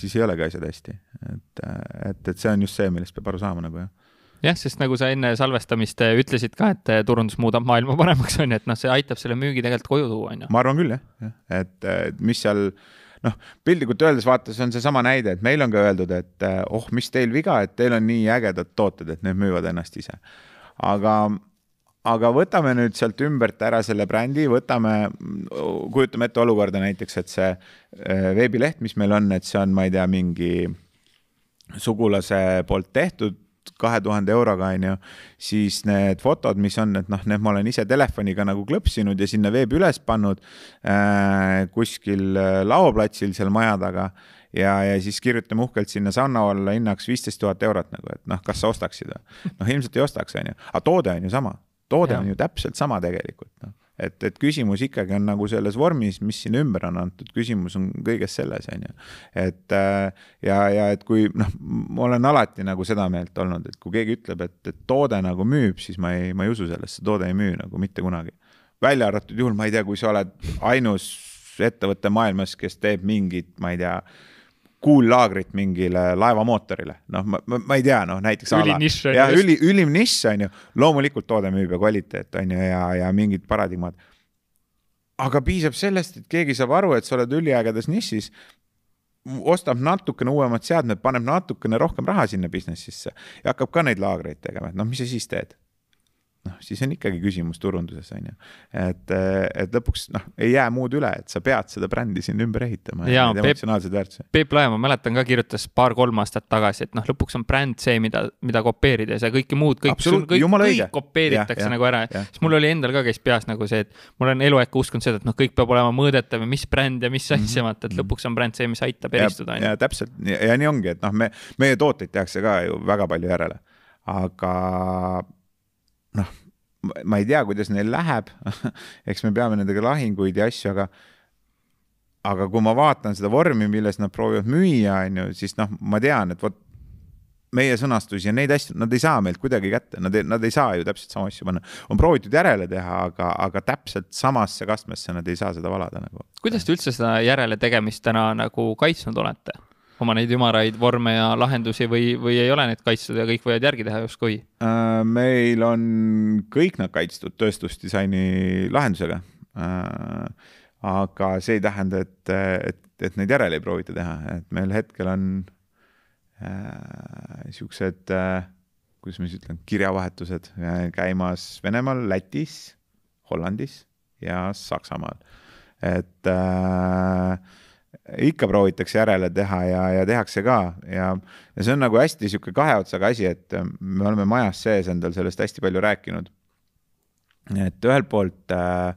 siis ei olegi asjad hästi. et, et, et see on just see, millest peab aru saama nagu jah jah, sest nagu sa enne salvestamist ütlesid ka, et turundus muudab maailma paremaks, on ju, et noh, see aitab selle müügi tegelikult koju tuua, on ju. ma arvan küll jah, et mis seal noh, piltlikult öeldes vaata, see on seesama näide, et meil on ka öeldud, et oh, mis teil viga, et teil on nii ägedad tooted, et need müüvad ennast ise aga, aga võtame nüüd sealt ümbert ära selle brändi, võtame, kujutame ette olukorda näiteks, et see äh, veebileht, mis meil on, et see on, ma ei tea, mingi sugulase poolt tehtud kahe tuhande euroga, on ju, siis need fotod, mis on, et noh, need ma olen ise telefoniga nagu klõpsinud ja sinna veebi üles pannud äh, kuskil äh, laoplatsil seal maja taga ja, ja siis kirjutame uhkelt sinna Sanna alla hinnaks viisteist tuhat eurot nagu, et noh, kas sa ostaksid või? noh, ilmselt ei ostaks, on ju, aga toode on ju sama, toode ja. on ju täpselt sama tegelikult, noh et, et küsimus ikkagi on nagu selles vormis, mis siin ümber on antud, küsimus on kõiges selles, on ju. et äh, ja, ja et kui noh, ma olen alati nagu seda meelt olnud, et kui keegi ütleb, et, et toode nagu müüb, siis ma ei, ma ei usu sellesse, toode ei müü nagu mitte kunagi. välja arvatud juhul, ma ei tea, kui sa oled ainus ettevõte maailmas, kes teeb mingit, ma ei tea kuullaagrit mingile laevamootorile, noh, ma, ma, ma ei tea, noh näiteks. ülinišš on ju. jah, üli, ülim nišš on ju, loomulikult toode müüb ja kvaliteet on ju ja, ja mingid paradigmad. aga piisab sellest, et keegi saab aru, et sa oled üliägedas nišis, ostab natukene uuemad seadmed, paneb natukene rohkem raha sinna business'isse ja hakkab ka neid laagreid tegema, et noh, mis sa siis teed noh, siis on ikkagi küsimus turunduses, on ju. et, et lõpuks noh, ei jää muud üle, et sa pead seda brändi sinna ümber ehitama ja, ja emotsionaalseid väärtusi. Peep Lae, ma mäletan ka kirjutas paar-kolm aastat tagasi, et noh, lõpuks on bränd see, mida, mida kopeerida ja see kõike muud, kõik, kõik, kõik kopeeritakse ja, nagu ära. siis mul oli endal ka käis peas nagu see, et ma olen eluaeg uskunud seda, et noh, kõik peab olema mõõdetav ja mis bränd ja mis mhm. asja, vaata, et mhm. lõpuks on bränd see, mis aitab eristuda. ja täpselt ja, ja nii ongi, et noh, me, meie tooteid tehakse ka ju väga palju järele, aga noh, ma ei tea, kuidas neil läheb eks me peame nendega lahinguid ja asju, aga aga kui ma vaatan seda vormi, milles nad proovivad müüa, on ju, siis noh, ma tean, et vot meie sõnastusi ja neid asju, nad ei saa meilt kuidagi kätte, nad ei, nad ei saa ju täpselt sama asju panna. on proovitud järele teha, aga, aga täpselt samasse kastmesse nad ei saa seda valada nagu. kuidas te üldse seda järele tegemist täna nagu kaitsnud olete? Oma neid ümaraid vorme ja lahendusi või, või ei ole need kaitstud ja kõik võivad järgi teha justkui? Äh, meil on kõik nad kaitstud tööstusdisaini lahendusega. Äh, aga see ei tähenda, et, et, et neid järele ei proovita teha, et meil hetkel on äh, siuksed äh,, kuidas ma siis ütlen, kirjavahetused äh, käimas Venemaal, Lätis, Hollandis ja Saksamaal. et äh, ikka proovitakse järele teha ja, ja tehakse ka ja, ja see on nagu hästi sihuke kahe otsaga asi, et me oleme majas sees endal sellest hästi palju rääkinud. et ühelt poolt äh,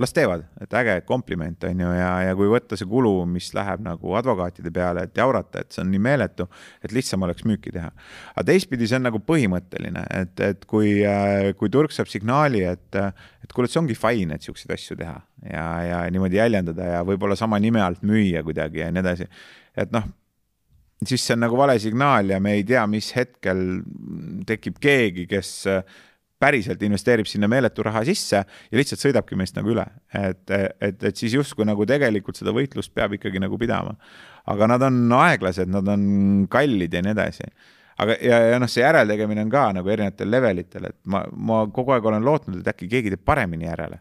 las teevad, et äge kompliment on ju, ja, ja kui võtta see kulu, mis läheb nagu advokaatide peale, et jaurata, et see on nii meeletu, et lihtsam oleks müüki teha. aga teistpidi see on nagu põhimõtteline, et, et kui, kui turg saab signaali, et, et kuule, see ongi fine, et siukseid asju teha ja, ja niimoodi jäljendada ja võib-olla sama nime alt müüa kuidagi ja nii edasi, et noh siis see on nagu vale signaal ja me ei tea, mis hetkel tekib keegi, kes päriselt investeerib sinna meeletu raha sisse ja lihtsalt sõidabki meist nagu üle. et, et, et siis justkui nagu tegelikult seda võitlust peab ikkagi nagu pidama. aga nad on aeglased, nad on kallid ja nii edasi aga, ja, ja noh, see järeltegemine on ka nagu erinevatel levelitel, et ma, ma kogu aeg olen lootnud, et äkki keegi teeb paremini järele.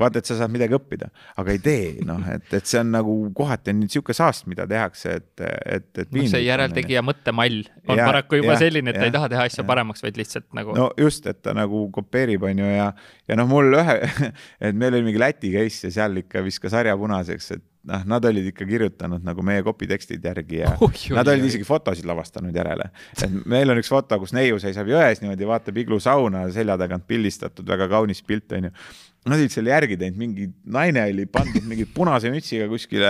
vaata, et sa saad midagi õppida, aga ei tee, noh, et, et see on nagu kohati on niisugune saast, mida tehakse, et, et, et. noh, see järeltegija mõttemall on ja, paraku juba ja, selline, et ja, ta ei taha teha asja ja. paremaks, vaid lihtsalt nagu. no just, et ta nagu kopeerib, on ju, ja, ja noh, mul ühe et meil oli mingi Läti case ja seal ikka viskas harja punaseks, et noh, nad olid ikka kirjutanud nagu meie copy tekstid järgi ja oh, joi, nad olid joi. isegi fotosid lavastanud järele. et meil on üks foto, kus neiu seisab jões niimoodi, vaatab iglusauna selja tagant pildistatud, väga kaunis pilt onju. Nad olid selle järgi teinud, mingi naine oli pandud mingi punase mütsiga kuskile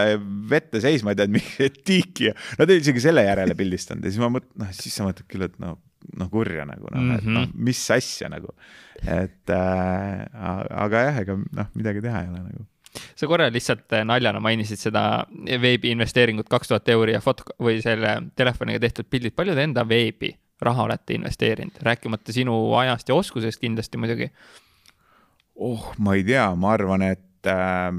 vette seisma, tead, mingi tiiki ja nad olid isegi selle järele pildistanud ja siis ma mõtlen, noh, siis sa mõtled küll, et noh, noh kurja nagu noh mm -hmm., et noh, mhm. mis asja nagu. et äh, aga jah, ega noh, midagi teha ei ole nagu sa korra lihtsalt äh, naljana mainisid seda veebiinvesteeringut kaks tuhat euri ja foto või selle telefoniga tehtud pildid, palju te enda veebi raha olete investeerinud, rääkimata sinu ajast ja oskusest kindlasti muidugi? oh, ma ei tea, ma arvan, et äh,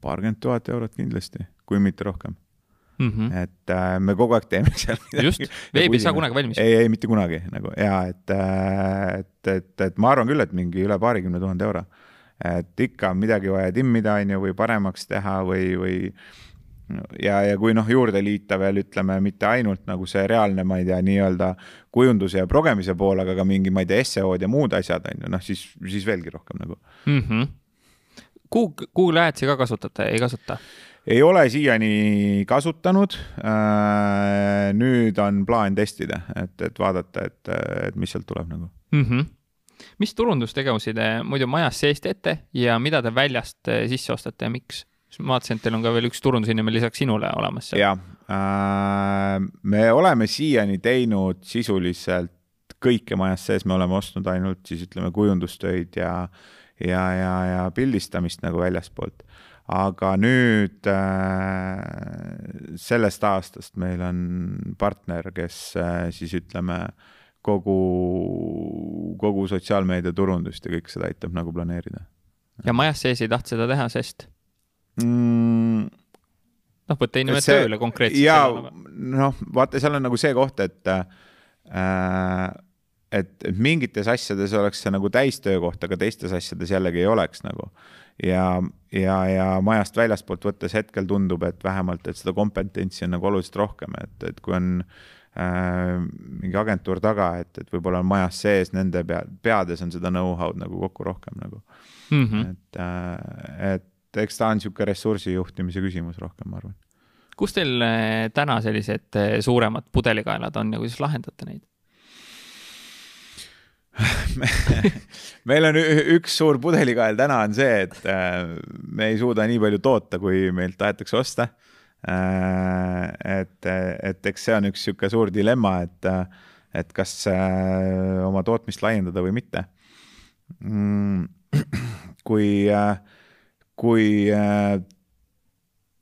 paarkümmend tuhat eurot kindlasti, kui mitte rohkem mm. -hmm. et äh, me kogu aeg teeme seal midagi. just, veeb ei saa kunagi valmis. ei, ei mitte kunagi nagu ja et äh,, et, et, et ma arvan küll, et mingi üle paarikümne tuhande euro et ikka on midagi vaja timmida, on ju, või paremaks teha või, või ja, ja kui noh, juurde liita veel ütleme, mitte ainult nagu see reaalne, ma ei tea, nii-öelda kujunduse ja progemise pool, aga ka mingi, ma ei tea, SEO-d ja muud asjad on ju, noh siis, siis veelgi rohkem nagu mm. -hmm. Google, Google Adsi ka kasutate, ei kasuta? ei ole siiani kasutanud. Äh, nüüd on plaan testida, et, et vaadata, et, et mis sealt tuleb nagu mm. -hmm. Mis turundustegevusi te muidu majas sees teete ja mida te väljast äh, sisse ostate ja miks? ma vaatasin, et teil on ka veel üks turundusinimene lisaks sinule olemas. jah äh,, me oleme siiani teinud sisuliselt kõike majas sees, me oleme ostnud ainult siis ütleme kujundustöid ja, ja, ja, ja pildistamist nagu väljaspoolt aga nüüd äh, sellest aastast meil on partner, kes äh, siis ütleme, kogu, kogu sotsiaalmeedia turundust ja kõik seda aitab nagu planeerida. ja majas sees ei tahtnud seda teha, sest mm,? noh, võtta inimene see, tööle konkreetselt. ja noh, vaata, seal on nagu see koht, et äh, et, et mingites asjades oleks see nagu täistöökoht, aga teistes asjades jällegi ei oleks nagu ja, ja, ja majast väljaspoolt võttes hetkel tundub, et vähemalt, et seda kompetentsi on nagu oluliselt rohkem, et, et kui on äh, mingi agentuur taga, et, et võib-olla on majas sees, nende pea, peades on seda know-how'd nagu kokku rohkem nagu mm. -hmm. et äh,, et eks ta on niisugune ressursi juhtimise küsimus rohkem, ma arvan. kus teil äh, täna sellised äh, suuremad pudelikaelad on ja kuidas lahendate neid? meil on üks suur pudelikael täna on see, et äh, me ei suuda nii palju toota, kui meilt tahetakse osta. Äh, et, et eks see on üks niisugune suur dilemma, et, et kas äh, oma tootmist laiendada või mitte. Mm, kui, kui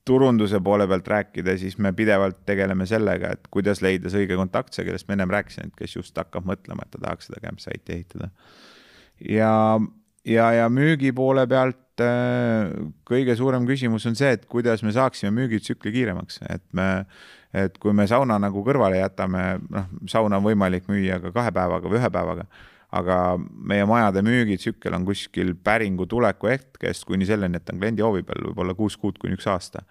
turunduse poole pealt rääkida, siis me pidevalt tegeleme sellega, et kuidas leida see õige kontaktse, kellest ma ennem rääkisin, et kes just hakkab mõtlema, et ta tahaks seda campsite'i ehitada. ja, ja, ja müügi poole pealt äh, kõige suurem küsimus on see, et kuidas me saaksime müügitsükli kiiremaks, et me, et kui me sauna nagu kõrvale jätame, noh, sauna on võimalik müüa ka kahe päevaga või ühe päevaga aga meie majade müügitsükkel on kuskil päringu tuleku hetkest kuni selleni, et on kliendi hoovi peal võib-olla kuus kuud kuni üks aasta.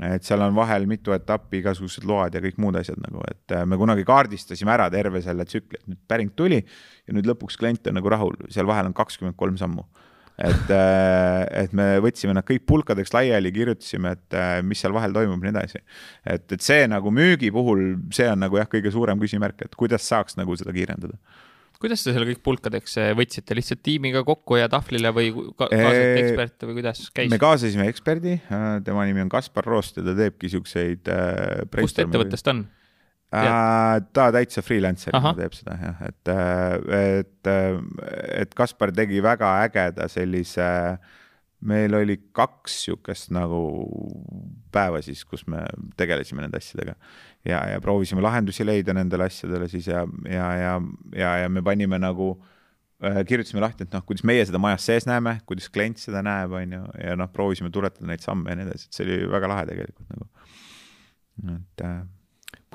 et seal on vahel mitu etappi, igasugused load ja kõik muud asjad nagu, et äh, me kunagi kaardistasime ära terve selle tsükli, et nüüd päring tuli ja nüüd lõpuks klient on nagu rahul, seal vahel on kakskümmend kolm sammu et, äh, et me võtsime nad kõik pulkadeks laiali, kirjutasime, et äh, mis seal vahel toimub ja nii edasi. et, et see nagu müügi puhul, see on nagu jah, kõige suurem küsimärk, et kuidas saaks nagu seda kiirendada kuidas te selle kõik pulkadeks eh, võtsite, lihtsalt tiimiga kokku ja tahvlile või kaasasite eksperte või kuidas käis? me kaasasime eksperdi, äh, tema nimi on Kaspar Roost ja ta teebki siukseid äh,. kust ettevõttest on? Äh, ta täitsa freelancer'ina teeb seda jah, et, äh, et, et Kaspar tegi väga ägeda sellise äh, meil oli kaks sihukest nagu päeva siis, kus me tegelesime nende asjadega. Ja, ja proovisime lahendusi leida nendele asjadele siis ja, ja, ja, ja, ja me panime nagu äh,, kirjutasime lahti, et noh, kuidas meie seda majas sees näeme, kuidas klient seda näeb, on ju, ja noh, proovisime tuletada neid samme ja nii edasi, et see oli väga lahe tegelikult nagu. et äh,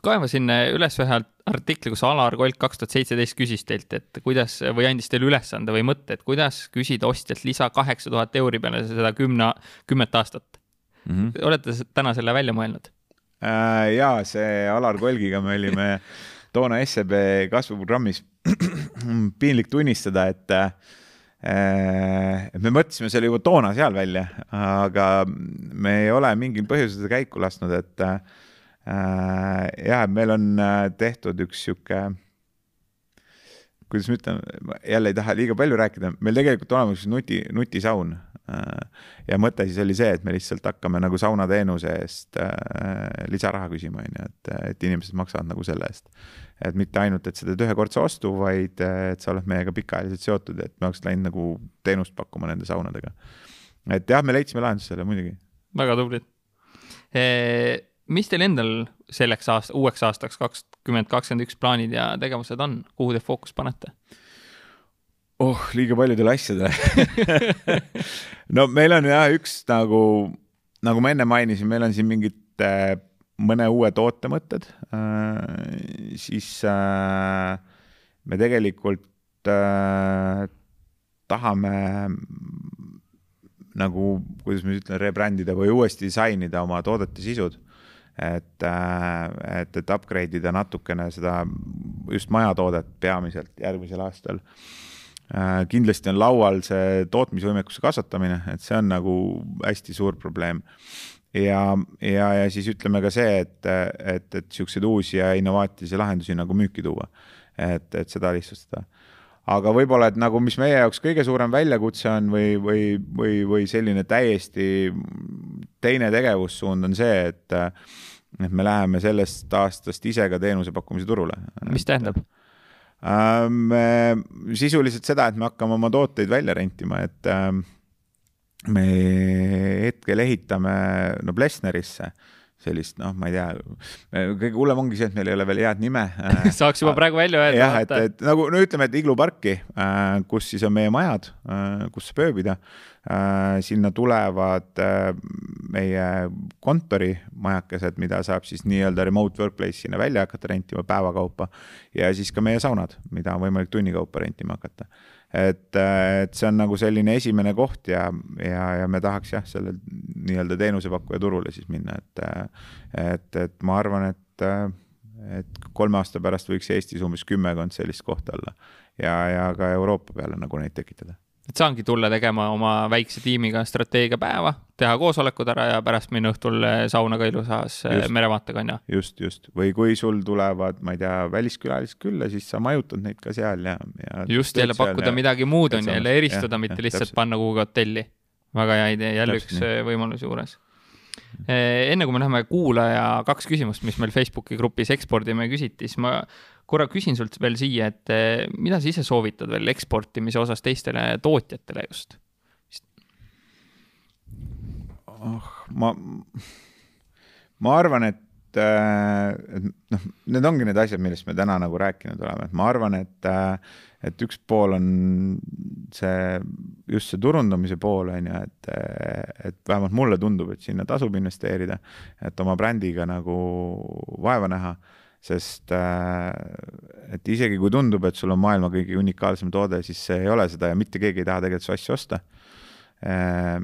kaevasin üles ühe artikli, kus Alar Kolk kaks tuhat seitseteist küsis teilt, et kuidas või andis teile ülesande või mõtte, et kuidas küsida ostjalt lisa kaheksa tuhat euri peale seda kümne, kümmet aastat mm. -hmm. olete täna selle välja mõelnud äh,? ja see Alar Kolgiga me olime toona SEB kasvuprogrammis piinlik tunnistada, et äh, me mõtlesime selle juba toona seal välja, aga me ei ole mingil põhjusel seda käiku lasknud, et äh, Äh, ja meil on äh, tehtud üks sihuke, kuidas ma ütlen, jälle ei taha liiga palju rääkida, meil tegelikult olemas nuti, nutisaun. Äh, ja mõte siis oli see, et me lihtsalt hakkame nagu saunateenuse eest lisaraha küsima, on ju, et, et inimesed maksavad nagu selle eest. et mitte ainult, et sa teed ühekordse ostu, vaid et sa oled meiega pikaajaliselt seotud, et me oleks läinud nagu teenust pakkuma nende saunadega. et jah, me leidsime lahenduse sellele muidugi. väga tublid mis teil endal selleks aast-, uueks aastaks kakskümmend kakskümmend üks plaanid ja tegevused on, kuhu te fookust panete? oh, liiga paljudele asjadele no meil on jah üks nagu, nagu ma enne mainisin, meil on siin mingid äh, mõne uue toote mõtted äh,, siis äh, me tegelikult äh, tahame nagu, kuidas ma ütlen, rebrand ida või uuesti disainida oma toodete sisud. Et, et, et upgrade ida natukene seda just majatoodet peamiselt järgmisel aastal kindlasti on laual see tootmisvõimekuse kasvatamine, et see on nagu hästi suur probleem ja, ja, ja siis ütleme ka see, et, et, et siukseid uusi ja innovaatilisi lahendusi nagu müüki tuua. et, et seda lihtsustada aga võib-olla, et nagu, mis meie jaoks kõige suurem väljakutse on või, või, või, või selline täiesti teine tegevussuund on see, et, et me läheme sellest aastast ise ka teenuse pakkumise turule. mis tähendab? me sisuliselt seda, et me hakkame oma tooteid välja rentima, et me hetkel ehitame no Blesnerisse sellist, noh, ma ei tea, kõige hullem ongi see, et meil ei ole veel head nime saaks juba praegu välja öelda. jah, et, et nagu no ütleme, et igluparki, äh, kus siis on meie majad, äh, kus saab ööbida. Äh, sinna tulevad meie kontorimajakesed, mida saab siis nii-öelda remote workplace sinna välja hakata rentima päeva kaupa ja siis ka meie saunad, mida on võimalik tunni kaupa rentima hakata et, et see on nagu selline esimene koht ja, ja, ja me tahaks jah, selle nii-öelda teenusepakkuja turule siis minna, et, et, et ma arvan, et, et kolme aasta pärast võiks Eestis umbes kümmekond sellist kohta olla ja, ja ka Euroopa peale nagu neid tekitada et saangi tulla tegema oma väikse tiimiga strateegiapäeva, teha koosolekud ära ja pärast minna õhtul sauna ka ilusas eh, merevaatega, on ju. just, just, või kui sul tulevad, ma ei tea, väliskülalised külla, siis sa majutad neid ka seal ja, ja. just, jälle pakkuda ja, midagi muud on ju, jälle eristada, mitte ja, lihtsalt täpselt. panna kuhugi hotelli. väga hea idee, jälle täpselt üks nii. Eh, võimalus juures enne kui me läheme kuulaja kaks küsimust, mis meil Facebooki grupis ekspordime küsiti, siis ma korra küsin sult veel siia, et eh, mida sa ise soovitad veel eksportimise osas teistele tootjatele just? oh, ma, ma arvan, et, eh, et noh, need ongi need asjad, millest me täna nagu rääkinud oleme, et ma arvan, et, eh, et üks pool on see, just see turundamise pool on ju, et, et vähemalt mulle tundub, et sinna tasub investeerida, et oma brändiga nagu vaeva näha sest äh, et isegi kui tundub, et sul on maailma kõige unikaalsem toode, siis see ei ole seda ja mitte keegi ei taha tegelikult su asju osta. Äh,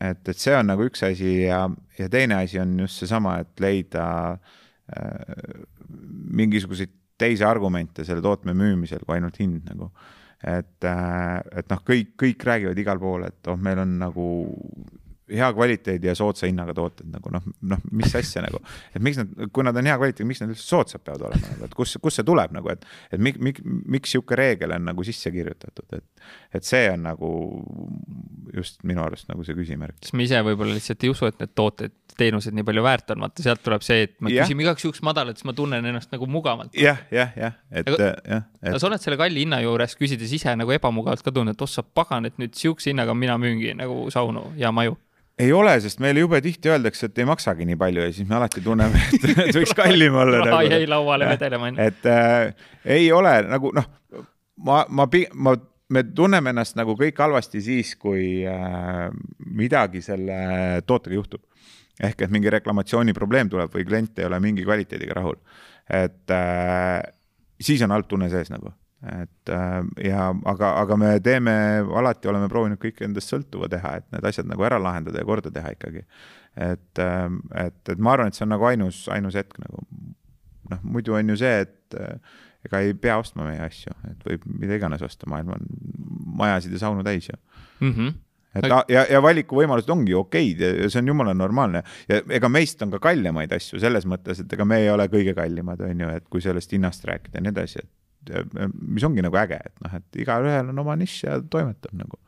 et, et see on nagu üks asi ja, ja teine asi on just seesama, et leida äh, mingisuguseid teisi argumente selle tootme müümisel kui ainult hind nagu. et, et noh, kõik, kõik räägivad igal pool, et oh, meil on nagu hea kvaliteedi ja soodsa hinnaga tooted nagu noh, noh, mis asja nagu, et miks nad, kui nad on hea kvaliteedi, miks nad üldse soodsad peavad olema nagu, et kus, kust see tuleb nagu, et, et mik, mik, miks sihuke reegel on nagu sisse kirjutatud, et, et see on nagu just minu arust nagu see küsimärk. siis me ise võib-olla lihtsalt ei usu, et need tooted, teenused nii palju väärt on, vaata sealt tuleb see, et me ja. küsime igaks juhuks madalat, siis ma tunnen ennast nagu mugavalt. jah, jah, jah, et jah et.... aga sa oled selle kalli hinna juures küsides ise nagu ebamugavalt ka tundnud, et ossa pagan, et nüüd sihukese hinnaga mina müüngi nagu saunu ja maju ei ole, sest meile jube tihti öeldakse, et ei maksagi nii palju ja siis me alati tunneme, et, võiks kallim olla raha nagu. jäi lauale vedelema. et äh, ei ole nagu noh, ma, ma, ma, me tunneme ennast nagu kõik halvasti siis, kui äh, midagi selle tootega juhtub. ehk et mingi reklamatsiooni probleem tuleb või klient ei ole mingi kvaliteediga rahul. et äh, siis on halb tunne sees nagu et äh, ja aga, aga me teeme, alati oleme proovinud kõik endast sõltuva teha, et need asjad nagu ära lahendada ja korda teha ikkagi. et, ähm, et, et ma arvan, et see on nagu ainus, ainus hetk nagu noh, muidu on ju see, et äh, ega ei pea ostma meie asju, et võib mida iganes osta, maailm on majasid ja saunu täis ju mm. -hmm et ja, ja valikuvõimalused ongi okeid ja see on jumala normaalne ja ega meist on ka kallimaid asju selles mõttes, et ega me ei ole kõige kallimad, on ju, et kui sellest hinnast rääkida ja nii edasi, et mis ongi nagu äge, et noh, et igalühel on oma nišš ja toimetab nagu.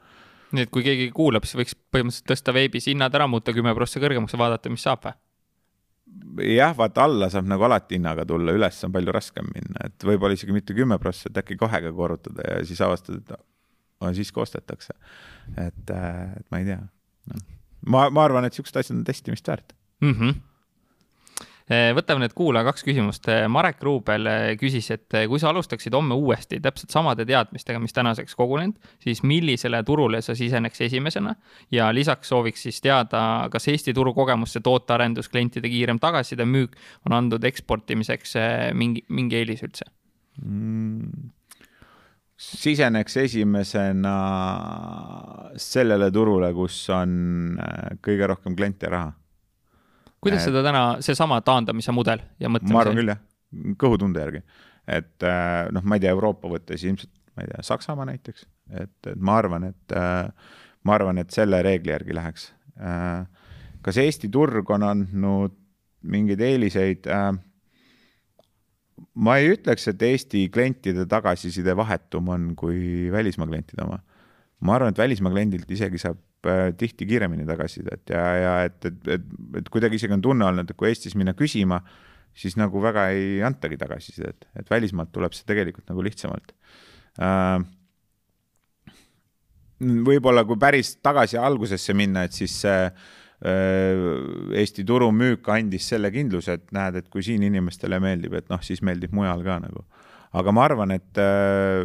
nii et kui keegi kuulab, siis võiks põhimõtteliselt tõsta veebis hinnad ära, muuta kümme prossa kõrgemaks ja vaadata, mis saab või? jah, vaata alla saab nagu alati hinnaga tulla, üles on palju raskem minna, et võib-olla isegi mitte kümme prossa, et äkki kahega korrutada ja siis avastad, et no, siiski ostetakse. et, et ma ei tea no.. ma, ma arvan, et siuksed asjad on testimist väärt mm. -hmm võtame nüüd kuulaja kaks küsimust. Eh, Marek Ruubel eh, küsis, et kui sa alustaksid homme uuesti täpselt samade teadmistega, mis tänaseks kogunenud, siis millisele turule sa siseneks esimesena ja lisaks sooviks siis teada, kas Eesti turu kogemusse tootearendus, klientide kiirem tagasiside, müük on andnud eksportimiseks mingi, mingi eelis üldse mm.? siseneks esimesena sellele turule, kus on kõige rohkem kliente raha. Kuidas seda täna, seesama taandamise mudel ja mõtlemise? ma arvan küll jah, kõhutunde järgi, et äh, noh, ma ei tea, Euroopa võttes ilmselt, ma ei tea, Saksamaa näiteks, et, et ma arvan, et ma arvan, et selle reegli järgi läheks. kas Eesti turg on andnud mingeid eeliseid äh,? ma ei ütleks, et Eesti klientide tagasiside vahetum on kui välismaa klientide oma. ma arvan, et välismaa kliendilt isegi saab äh, tihti kiiremini tagasisidet ja, ja et, et, et, et kuidagi isegi on tunne olnud, et kui Eestis minna küsima, siis nagu väga ei antagi tagasisidet, et välismaalt tuleb see tegelikult nagu lihtsamalt äh,. võib-olla kui päris tagasi algusesse minna, et siis see äh, Äh, Eesti turumüük andis selle kindluse, et näed, et kui siin inimestele meeldib, et noh, siis meeldib mujal ka nagu. aga ma arvan, et äh,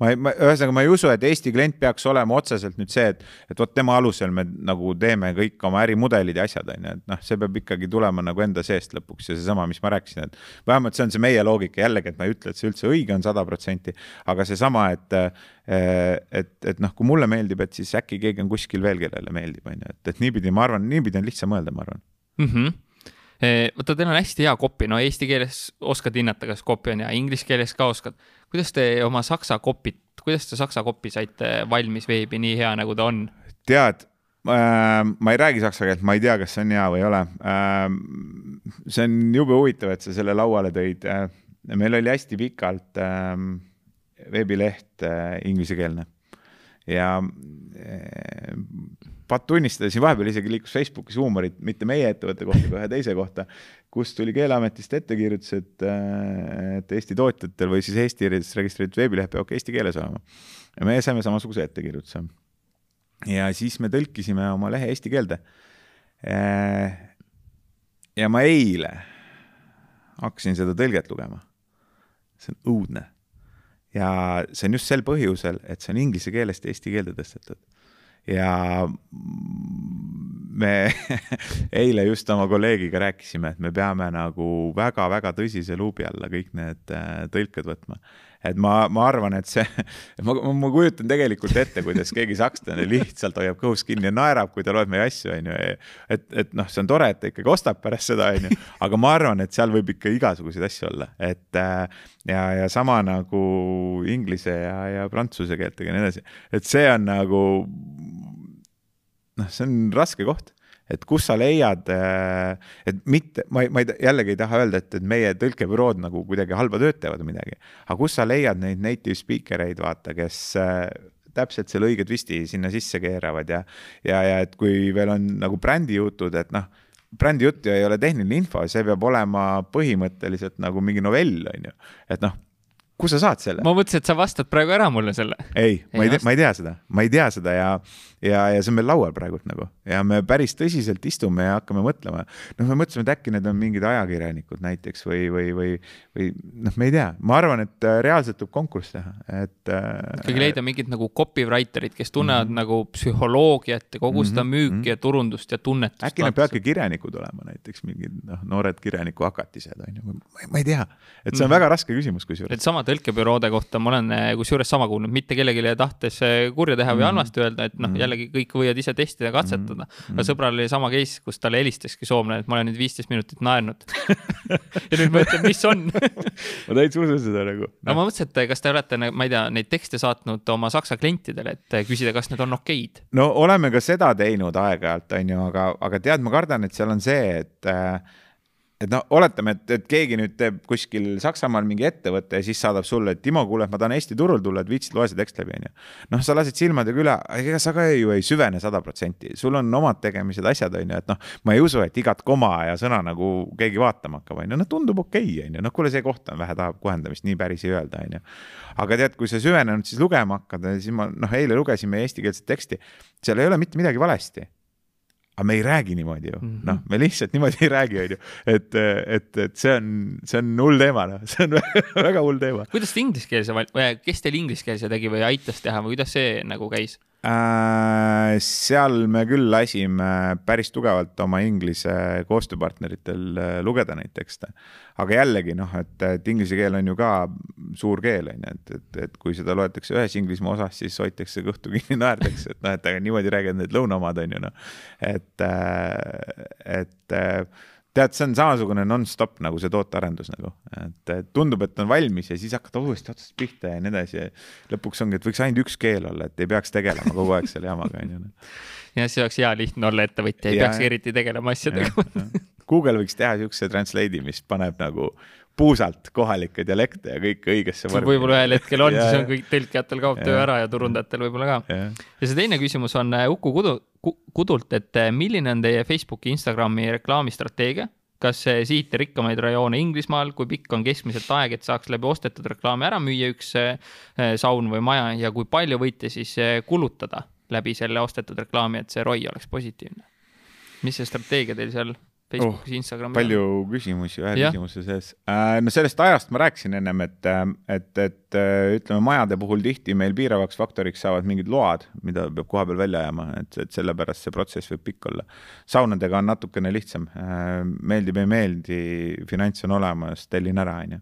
ma ei, ma ühesõnaga, ma ei usu, et Eesti klient peaks olema otseselt nüüd see, et, et vot tema alusel me nagu teeme kõik oma ärimudelid ja asjad, on ju, et noh, see peab ikkagi tulema nagu enda seest lõpuks ja seesama, mis ma rääkisin, et vähemalt see on see meie loogika, jällegi, et ma ei ütle, et see üldse õige on sada protsenti, aga seesama, et et, et noh, kui mulle meeldib, et siis äkki keegi on kuskil veel, kellele meeldib, on ju, et, et niipidi ma arvan, niipidi on lihtsam mõelda, ma arvan. Mm. -hmm vaata, teil on hästi hea kopi, no eesti keeles oskad hinnata, kas kopi on hea, inglise keeles ka oskad kuidas te oma saksa kopit, kuidas te saksa kopi saite valmis veebi nii hea, nagu ta on? tead äh,, ma ei räägi saksa keelt, ma ei tea, kas see on hea või ei ole äh,. see on jube huvitav, et sa selle lauale tõid äh,. meil oli hästi pikalt veebileht inglisekeelne ja patt tunnistada, siin vahepeal isegi liikus Facebookis huumorit mitte meie ettevõtte kohta, aga ühe teise kohta, kus tuli Keeleametist ettekirjutus, et, et Eesti tootjatel või siis Eesti registreeritud veebileht peab ka eesti keeles olema. ja me saime samasuguse ettekirjutuse. ja siis me tõlkisime oma lehe eesti keelde. Äh, ja ma eile hakkasin seda tõlget lugema. see on õudne. ja see on just sel põhjusel, et see on inglise keelest eesti keelde tõstetud ja me eile just oma kolleegiga rääkisime, et me peame nagu väga-väga tõsise luubi alla kõik need äh, tõlked võtma. Et ma, ma arvan, et see, ma, ma kujutan tegelikult ette, kuidas keegi sakslane lihtsalt hoiab kõhus kinni ja naerab, kui ta loeb meie asju, on ju. et, et noh, see on tore, et ta ikkagi ostab pärast seda, on ju, aga ma arvan, et seal võib ikka igasuguseid asju olla, et äh, ja, ja sama nagu inglise ja, ja prantsuse keeltega ja nii edasi, et see on nagu noh, see on raske koht et kus sa leiad, äh, et mitte, ma ei, ma ei, jällegi ei taha öelda, et, et meie tõlkebürood nagu kuidagi halba tööd teevad või midagi, aga kus sa leiad neid native speaker eid, vaata, kes äh, täpselt selle õige twisti sinna sisse keeravad ja, ja, ja et kui veel on nagu brändijutud, et noh, brändi jutt ju ei ole tehniline info, see peab olema põhimõtteliselt nagu mingi novell, on ju. et noh, kus sa saad selle? ma mõtlesin, et sa vastad praegu ära mulle selle. ei, ma ei tea, ma ei tea seda, ma ei tea seda ja, ja, ja see on meil laual praegult nagu ja me päris tõsiselt istume ja hakkame mõtlema. noh, me mõtlesime, et äkki need on mingid ajakirjanikud näiteks või, või, või, või noh, me ei tea, ma arvan, et äh, reaalselt tuleb konkurss teha, et äh,. ikkagi leida mingid nagu copywriter'id, kes tunnevad mm -hmm. nagu psühholoogiat ja kogu seda mm -hmm. müüki ja turundust ja tunnetust. äkki nad peavadki kirjanikud olema näiteks mingid noh, noored kirjaniku hakatised on ju, ma ei tea, et see on mm -hmm. väga raske küsimus kusjuures. et sama tõlkebüroode kohta ma olen eh, kusjuures sama kuulnud, mitte kellelegi tahtes eh, kurja teha või -hmm. halvasti öelda, et noh -hmm., jällegi kõik võivad ise testida, katsetada mm. -hmm. aga sõbral oli sama case, kus talle helistaski soomlane, et ma olen nüüd viisteist minutit naernud ja nüüd ma ütlen, mis on ma täitsa usun seda nagu no.. no ma mõtlesin, et kas te olete, ma ei tea, neid tekste saatnud oma saksa klientidele, et küsida, kas need on okeid? no oleme ka seda teinud aeg-ajalt, on ju, aga, aga tead, ma kardan, et seal on see, et äh, et no oletame, et, et keegi nüüd teeb kuskil Saksamaal mingi ettevõte ja siis saadab sulle, et Timo, kuule, ma tahan Eesti turul tulla, et viitsid loe see tekst läbi, onju. noh, sa lased silmadega üle, ega sa ka ju ei süvene sada protsenti, sul on omad tegemised, asjad, onju, et noh, ma ei usu, et igat koma ja sõna nagu keegi vaatama hakkab, onju, noh, tundub okei okay,, onju, noh, kuule, see koht on vähe tahab kohendamist, nii päris ei öelda, onju. aga tead, kui sa süvenenud siis lugema hakkad, siis ma noh, eile lugesime eestikeelset teksti, seal ei ole mitte midagi valesti aga me ei räägi niimoodi ju mm -hmm., noh, me lihtsalt niimoodi ei räägi, onju. et, et, et see on, see on hull teema, noh, see on väga hull teema. kuidas te ingliskeelse, kes teil ingliskeelse tegi või aitas teha või kuidas see nagu käis? Äh, seal me küll lasime päris tugevalt oma inglise koostööpartneritel äh, lugeda neid tekste. aga jällegi noh, et, et inglise keel on ju ka suur keel on ju, et, et, et kui seda loetakse ühes Inglismaa osas, siis hoitakse kõhtu kinni, naerdakse, et noh, et aga niimoodi räägivad need lõunaomad on ju noh. et, äh, et tead, see on samasugune nonstop nagu see tootearendus nagu, et tundub, et on valmis ja siis hakkad uuesti otsast pihta ja nii edasi ja lõpuks ongi, et võiks ainult üks keel olla, et ei peaks tegelema kogu aeg selle jamaga onju. jah, see oleks hea lihtne olla ettevõtja, ei ja, peaks eriti tegelema asjadega. Google võiks teha siukse translate'i, mis paneb nagu puusalt kohalikke dialekte ja kõike õigesse vormi. võib-olla ühel hetkel on, siis on kõik tõlkijatel kaob töö ära ja turundajatel võib-olla ka. ja see teine küsimus on äh, Uku Kudu, Kudult, et äh, milline on teie Facebooki, Instagrami reklaamistrateegia? kas sihite rikkamaid rajoone Inglismaal, kui pikk on keskmiselt aeg, et saaks läbi ostetud reklaami ära müüa üks äh, saun või maja ja kui palju võite siis kulutada läbi selle ostetud reklaami, et see ROI oleks positiivne? mis see strateegia teil seal Facebookis oh,, Instagramis. palju küsimusi ühe ja. küsimuse sees äh,. no sellest ajast ma rääkisin ennem, et, äh, et, et äh, ütleme, majade puhul tihti meil piiravaks faktoriks saavad mingid load, mida peab kohapeal välja ajama, et, et sellepärast see protsess võib pikk olla. saunadega on natukene lihtsam äh,, meeldib, ei meeldi, finants on olemas, tellin ära, onju.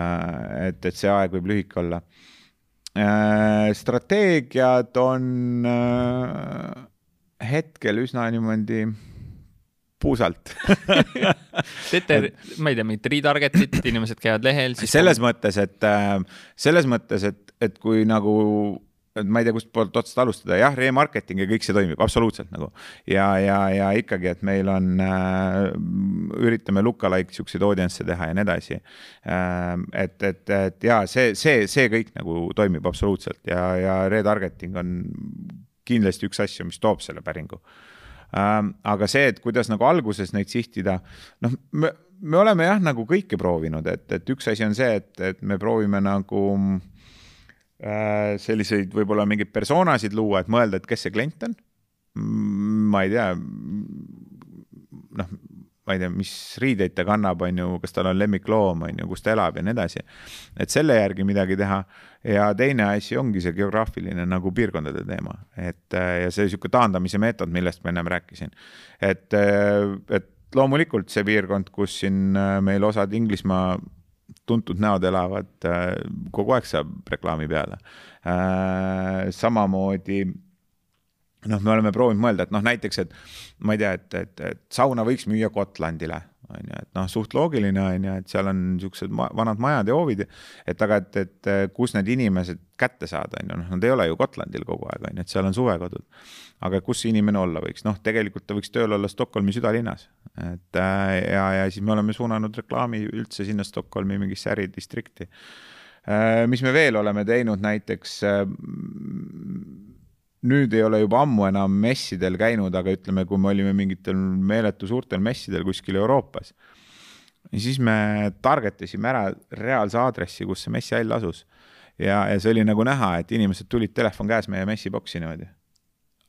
Äh, et, et see aeg võib lühike olla äh,. strateegiad on hetkel üsna niimoodi puusalt teete, ma ei tea, mingit retarget'it, inimesed käivad lehel. selles mõttes, et äh, selles mõttes, et, et kui nagu et ma ei tea, kustpoolt otsast alustada, jah, remarketing ja kõik see toimib absoluutselt nagu ja, ja, ja ikkagi, et meil on äh,, üritame lookalike siukseid audience'e teha ja nii edasi äh,. et, et, et ja see, see, see kõik nagu toimib absoluutselt ja, ja retargeting on kindlasti üks asju, mis toob selle päringu äh, aga see, et kuidas nagu alguses neid sihtida, noh, me, me oleme jah, nagu kõike proovinud, et, et üks asi on see, et, et me proovime nagu äh, selliseid võib-olla mingeid persoonasid luua, et mõelda, et kes see klient on. ma ei tea, noh, ma ei tea, mis riideid ta kannab, on ju, kas tal on lemmikloom, on ju, kus ta elab ja nii edasi. et selle järgi midagi teha ja teine asi ongi see geograafiline nagu piirkondade teema, et ja see niisugune taandamise meetod, millest ma ennem rääkisin. et, et loomulikult see piirkond, kus siin meil osad Inglismaa tuntud näod elavad, kogu aeg saab reklaami peale. samamoodi noh, me oleme proovinud mõelda, et noh, näiteks, et ma ei tea, et, et, et sauna võiks müüa Gotlandile, on ju, et noh, suht loogiline on ju, et seal on niisugused ma vanad majad ja hoovid, et aga et, et kus need inimesed kätte saada, on ju, noh, nad ei ole ju Gotlandil kogu aeg, on ju, et seal on suvekodud. aga kus see inimene olla võiks, noh, tegelikult ta võiks tööl olla Stockholmi südalinnas, et äh, ja, ja siis me oleme suunanud reklaami üldse sinna Stockholmi mingisse äridistrikti. Äh, mis me veel oleme teinud, näiteks äh, nüüd ei ole juba ammu enam messidel käinud, aga ütleme, kui me olime mingitel meeletu suurtel messidel kuskil Euroopas, siis me target isime ära reaalse aadressi, kus see messihall asus. ja, ja see oli nagu näha, et inimesed tulid telefon käes meie messiboksi niimoodi.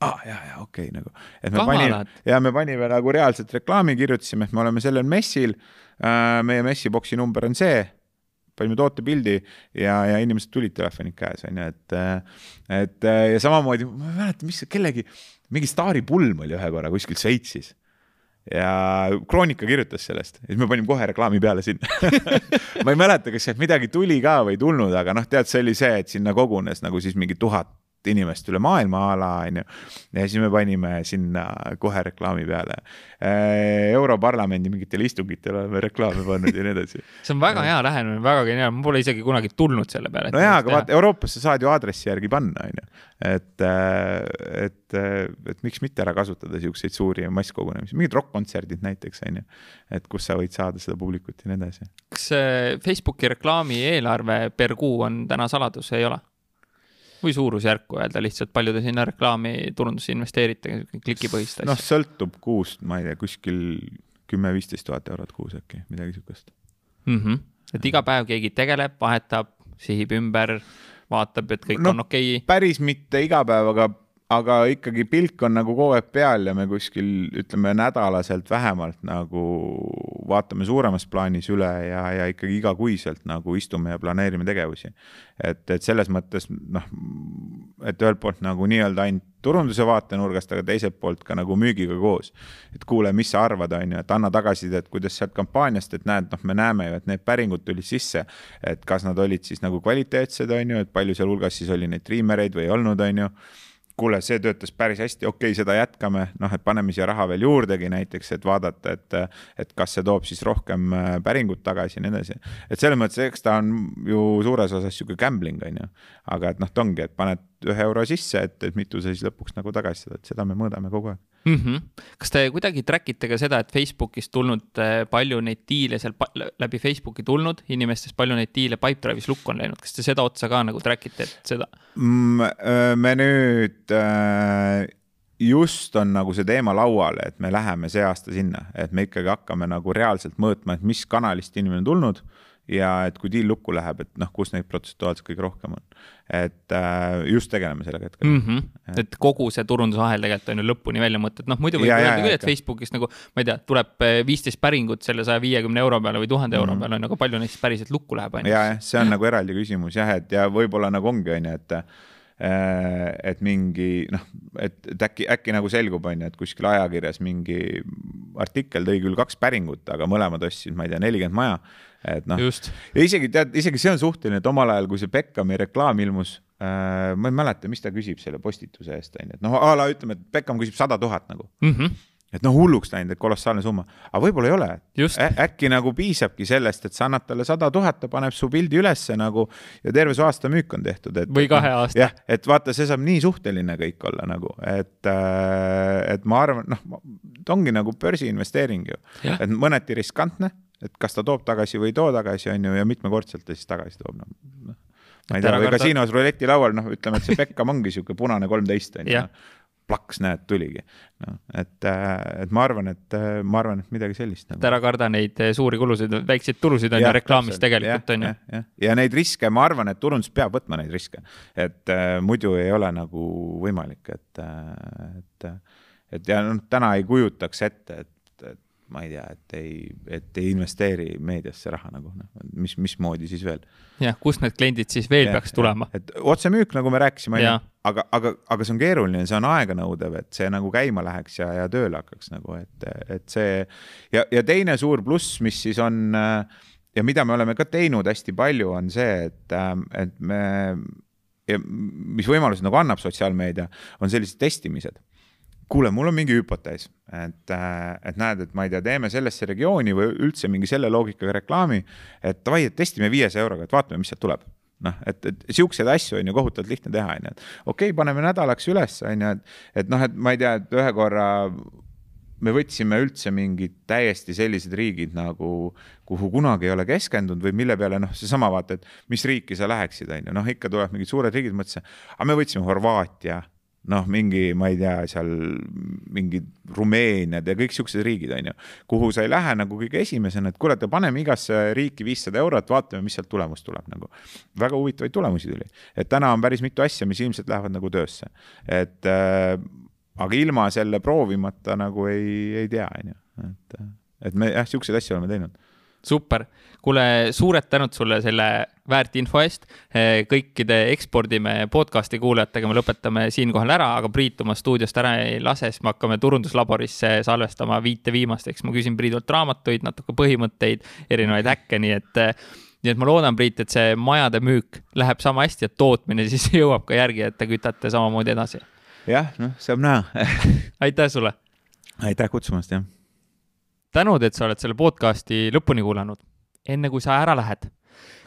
aa ah,, ja, ja okei okay, nagu. et me panime, ja me panime nagu reaalselt reklaami, kirjutasime, et me oleme sellel messil äh,, meie messiboksi number on see panime tootepildi ja, ja inimesed tulid telefonid käes, on ju, et, et ja samamoodi, ma ei mäleta, mis kellegi, mingi staaripulm oli ühe korra kuskil Šveitsis. Ja Kroonika kirjutas sellest ja siis me panime kohe reklaami peale sinna. Ma ei mäleta, kas sealt midagi tuli ka või ei tulnud, aga noh, tead, see oli see, et sinna kogunes nagu siis mingi tuhat inimest üle maailma a la, onju. ja siis me panime sinna kohe reklaami peale. Äh, Europarlamendi mingitel istungitel oleme reklaame pannud ja nii edasi. see on väga hea lähenemine, väga geniaalne, ma pole isegi kunagi tulnud selle peale. no jaa, aga vaata, Euroopas sa saad ju aadressi järgi panna, onju. et, äh, et, äh, et miks mitte ära kasutada siukseid suuri masskogunemisi, mingid rokk-kontserdid näiteks, onju. et kus sa võid saada seda publikut ja nii edasi. kas Facebooki reklaami eelarve per kuu on täna saladus, ei ole? Või suurusjärku öelda lihtsalt, palju te sinna reklaami turundusse investeerite, klikipõhist asja? noh, sõltub kuust, ma ei tea, kuskil kümme-viisteist tuhat eurot kuus äkki, midagi siukest mm. -hmm. et iga päev keegi tegeleb, vahetab, sihib ümber, vaatab, et kõik no, on okei okay.? päris mitte iga päev, aga aga ikkagi pilk on nagu kogu aeg peal ja me kuskil ütleme nädalaselt vähemalt nagu vaatame suuremas plaanis üle ja, ja ikkagi igakuiselt nagu istume ja planeerime tegevusi. et, et selles mõttes noh, et ühelt poolt nagu nii-öelda ainult turunduse vaatenurgast, aga teiselt poolt ka nagu müügiga koos. et kuule, mis sa arvad, on ju, et anna tagasisidet, kuidas sealt kampaaniast, et näed, noh, me näeme ju, et need päringud tulid sisse, et kas nad olid siis nagu kvaliteetsed, on ju, et palju sealhulgas siis oli neid triimereid või ei olnud, on ju kuule, see töötas päris hästi, okei okay,, seda jätkame, noh, et paneme siia raha veel juurdegi näiteks, et vaadata, et, et kas see toob siis rohkem äh, päringut tagasi ja nii edasi. et selles mõttes, eks ta on ju suures osas sihuke gambling, on ju. aga et noh, ta ongi, et paned ühe euro sisse, et, et mitu sa siis lõpuks nagu tagasi saad, seda me mõõdame kogu aeg mm. -hmm. kas te kuidagi track ite ka seda, et Facebookist tulnud äh, palju neid diile seal läbi Facebooki tulnud inimestest, palju neid diile Pipedrive'is lukku on läinud, kas te seda otsa ka nagu track ite, et seda mm,? Äh, me nüüd äh, just on nagu see teema laual, et me läheme see aasta sinna, et me ikkagi hakkame nagu reaalselt mõõtma, et mis kanalist inimene on tulnud ja et kui deal lukku läheb, et noh, kus neid protsentuaalselt kõige rohkem on. et äh, just tegeleme sellega hetkel mm. -hmm. et kogu see turundusahel tegelikult on ju lõpuni välja mõeldud, noh muidu võib öelda küll, et Facebookis nagu ma ei tea, tuleb äh, viisteist päringut selle saja viiekümne euro peale või tuhande euro mm -hmm. peale on ju, aga palju neist päriselt lukku läheb, on ju. ja, jah, see on nagu eraldi küsimus jah, et ja võib-olla nagu ongi, on ju, et et mingi noh, et, et äkki, äkki nagu selgub, on ju, et kuskil ajakirjas mingi artikkel tõi küll kaks päringut, aga mõlemad ostsid, ma ei tea, nelikümmend maja. Et noh, ja isegi tead, isegi see on suhteline, et omal ajal, kui see Beckhami reklaam ilmus äh,, ma ei mäleta, mis ta küsib selle postituse eest, on ju, et noh, a la ütleme, et Beckham küsib sada tuhat nagu. Mm. -hmm et noh, hulluks läinud, et kolossaalne summa, aga võib-olla ei ole. äkki nagu piisabki sellest, et sa annad talle sada tuhat, ta paneb su pildi ülesse nagu ja terve su aasta müük on tehtud, et. või kahe aasta. jah, et vaata, see saab nii suhteline kõik olla nagu, et, äh, et ma arvan, noh, ta ongi nagu börsiinvesteering ju, et mõneti riskantne et kas ta toob tagasi või ei too tagasi, on ju, ja mitmekordselt ta siis tagasi toob, noh. ma ei tea, või kasiinos ruletilaual, noh, ütleme, et see Beckham ongi niisugune punane kolmteist, on ju plaks, näed, tuligi. noh, et, äh, et ma arvan, et äh, ma arvan, et midagi sellist nagu.. et ära karda neid äh, suuri kulusid, väikseid tulusid on ju reklaamis tegelikult on ju. ja, ja neid riske, ma arvan, et turundus peab võtma neid riske, et äh, muidu ei ole nagu võimalik, et, et, et ja noh, täna ei kujutaks ette, et ma ei tea, et ei, et ei investeeri meediasse raha nagu noh, mis, mismoodi siis veel. jah, kust need kliendid siis veel ja, peaks tulema? et otsemüük, nagu me rääkisime, aga, aga, aga see on keeruline, see on aeganõudev, et see nagu käima läheks ja, ja tööle hakkaks nagu, et, et see ja, ja teine suur pluss, mis siis on ja mida me oleme ka teinud hästi palju, on see, et, et me ja mis võimalused nagu annab sotsiaalmeedia, on sellised testimised kuule, mul on mingi hüpotees, et, äh, et näed, et ma ei tea, teeme sellesse regiooni või üldse mingi selle loogikaga reklaami, et davai, et testime viiesaja euroga, et vaatame, mis sealt tuleb. Noh, et, et siukseid asju on ju kohutavalt lihtne teha, on ju, et okei okay,, paneme nädalaks üles, on ju, et, et noh, et ma ei tea, et ühe korra me võtsime üldse mingid täiesti sellised riigid nagu, kuhu kunagi ei ole keskendunud või mille peale noh, seesama vaata, et mis riiki sa läheksid, on ju, noh, ikka tulevad mingid suured riigid, mõtlesin, aga me võtsime Horvaatia noh, mingi, ma ei tea, seal mingid Rumeeniad ja kõik siuksed riigid, on ju, kuhu sa ei lähe nagu kõige esimesena, et et paneme igasse riiki viissada eurot, vaatame, mis sealt tulemus tuleb nagu. väga huvitavaid tulemusi tuli, et täna on päris mitu asja, mis ilmselt lähevad nagu töösse, et äh, aga ilma selle proovimata nagu ei, ei tea, on ju, et, et me jah, siukseid asju oleme teinud. Super, kuule, suured tänud sulle selle väärt info eest. Eh, kõikide ekspordime podcast'i kuulajatega me lõpetame siinkohal ära, aga Priit oma stuudiost ära ei lase, siis me hakkame turunduslaborisse salvestama viite viimast, eks ma küsin Priidult raamatuid, natuke põhimõtteid, erinevaid häkke, nii et nii et ma loodan, Priit, et see majade müük läheb sama hästi, et tootmine siis jõuab ka järgi, et te kütate samamoodi edasi. jah, noh, saab näha aitäh sulle! aitäh kutsumast, jah! tänud, et sa oled selle podcasti lõpuni kuulanud. enne kui sa ära lähed,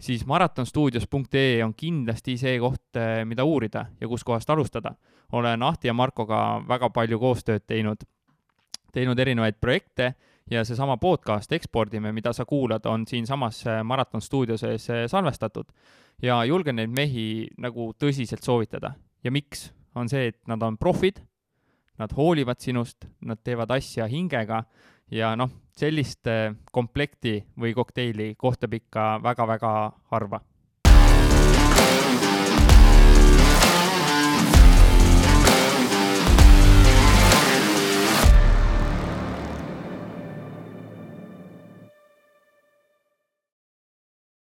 siis maratonstuudios.ee on kindlasti see koht, eh, mida uurida ja kuskohast alustada. olen Ahti ja Markoga väga palju koostööd teinud, teinud erinevaid projekte ja seesama podcast Ekspordime, mida sa kuulad, on siinsamas eh, Maraton stuudio sees salvestatud ja julgen neid mehi nagu tõsiselt soovitada. ja miks? on see, et nad on profid, nad hoolivad sinust, nad teevad asja hingega ja noh, sellist komplekti või kokteili kohtab ikka väga-väga harva.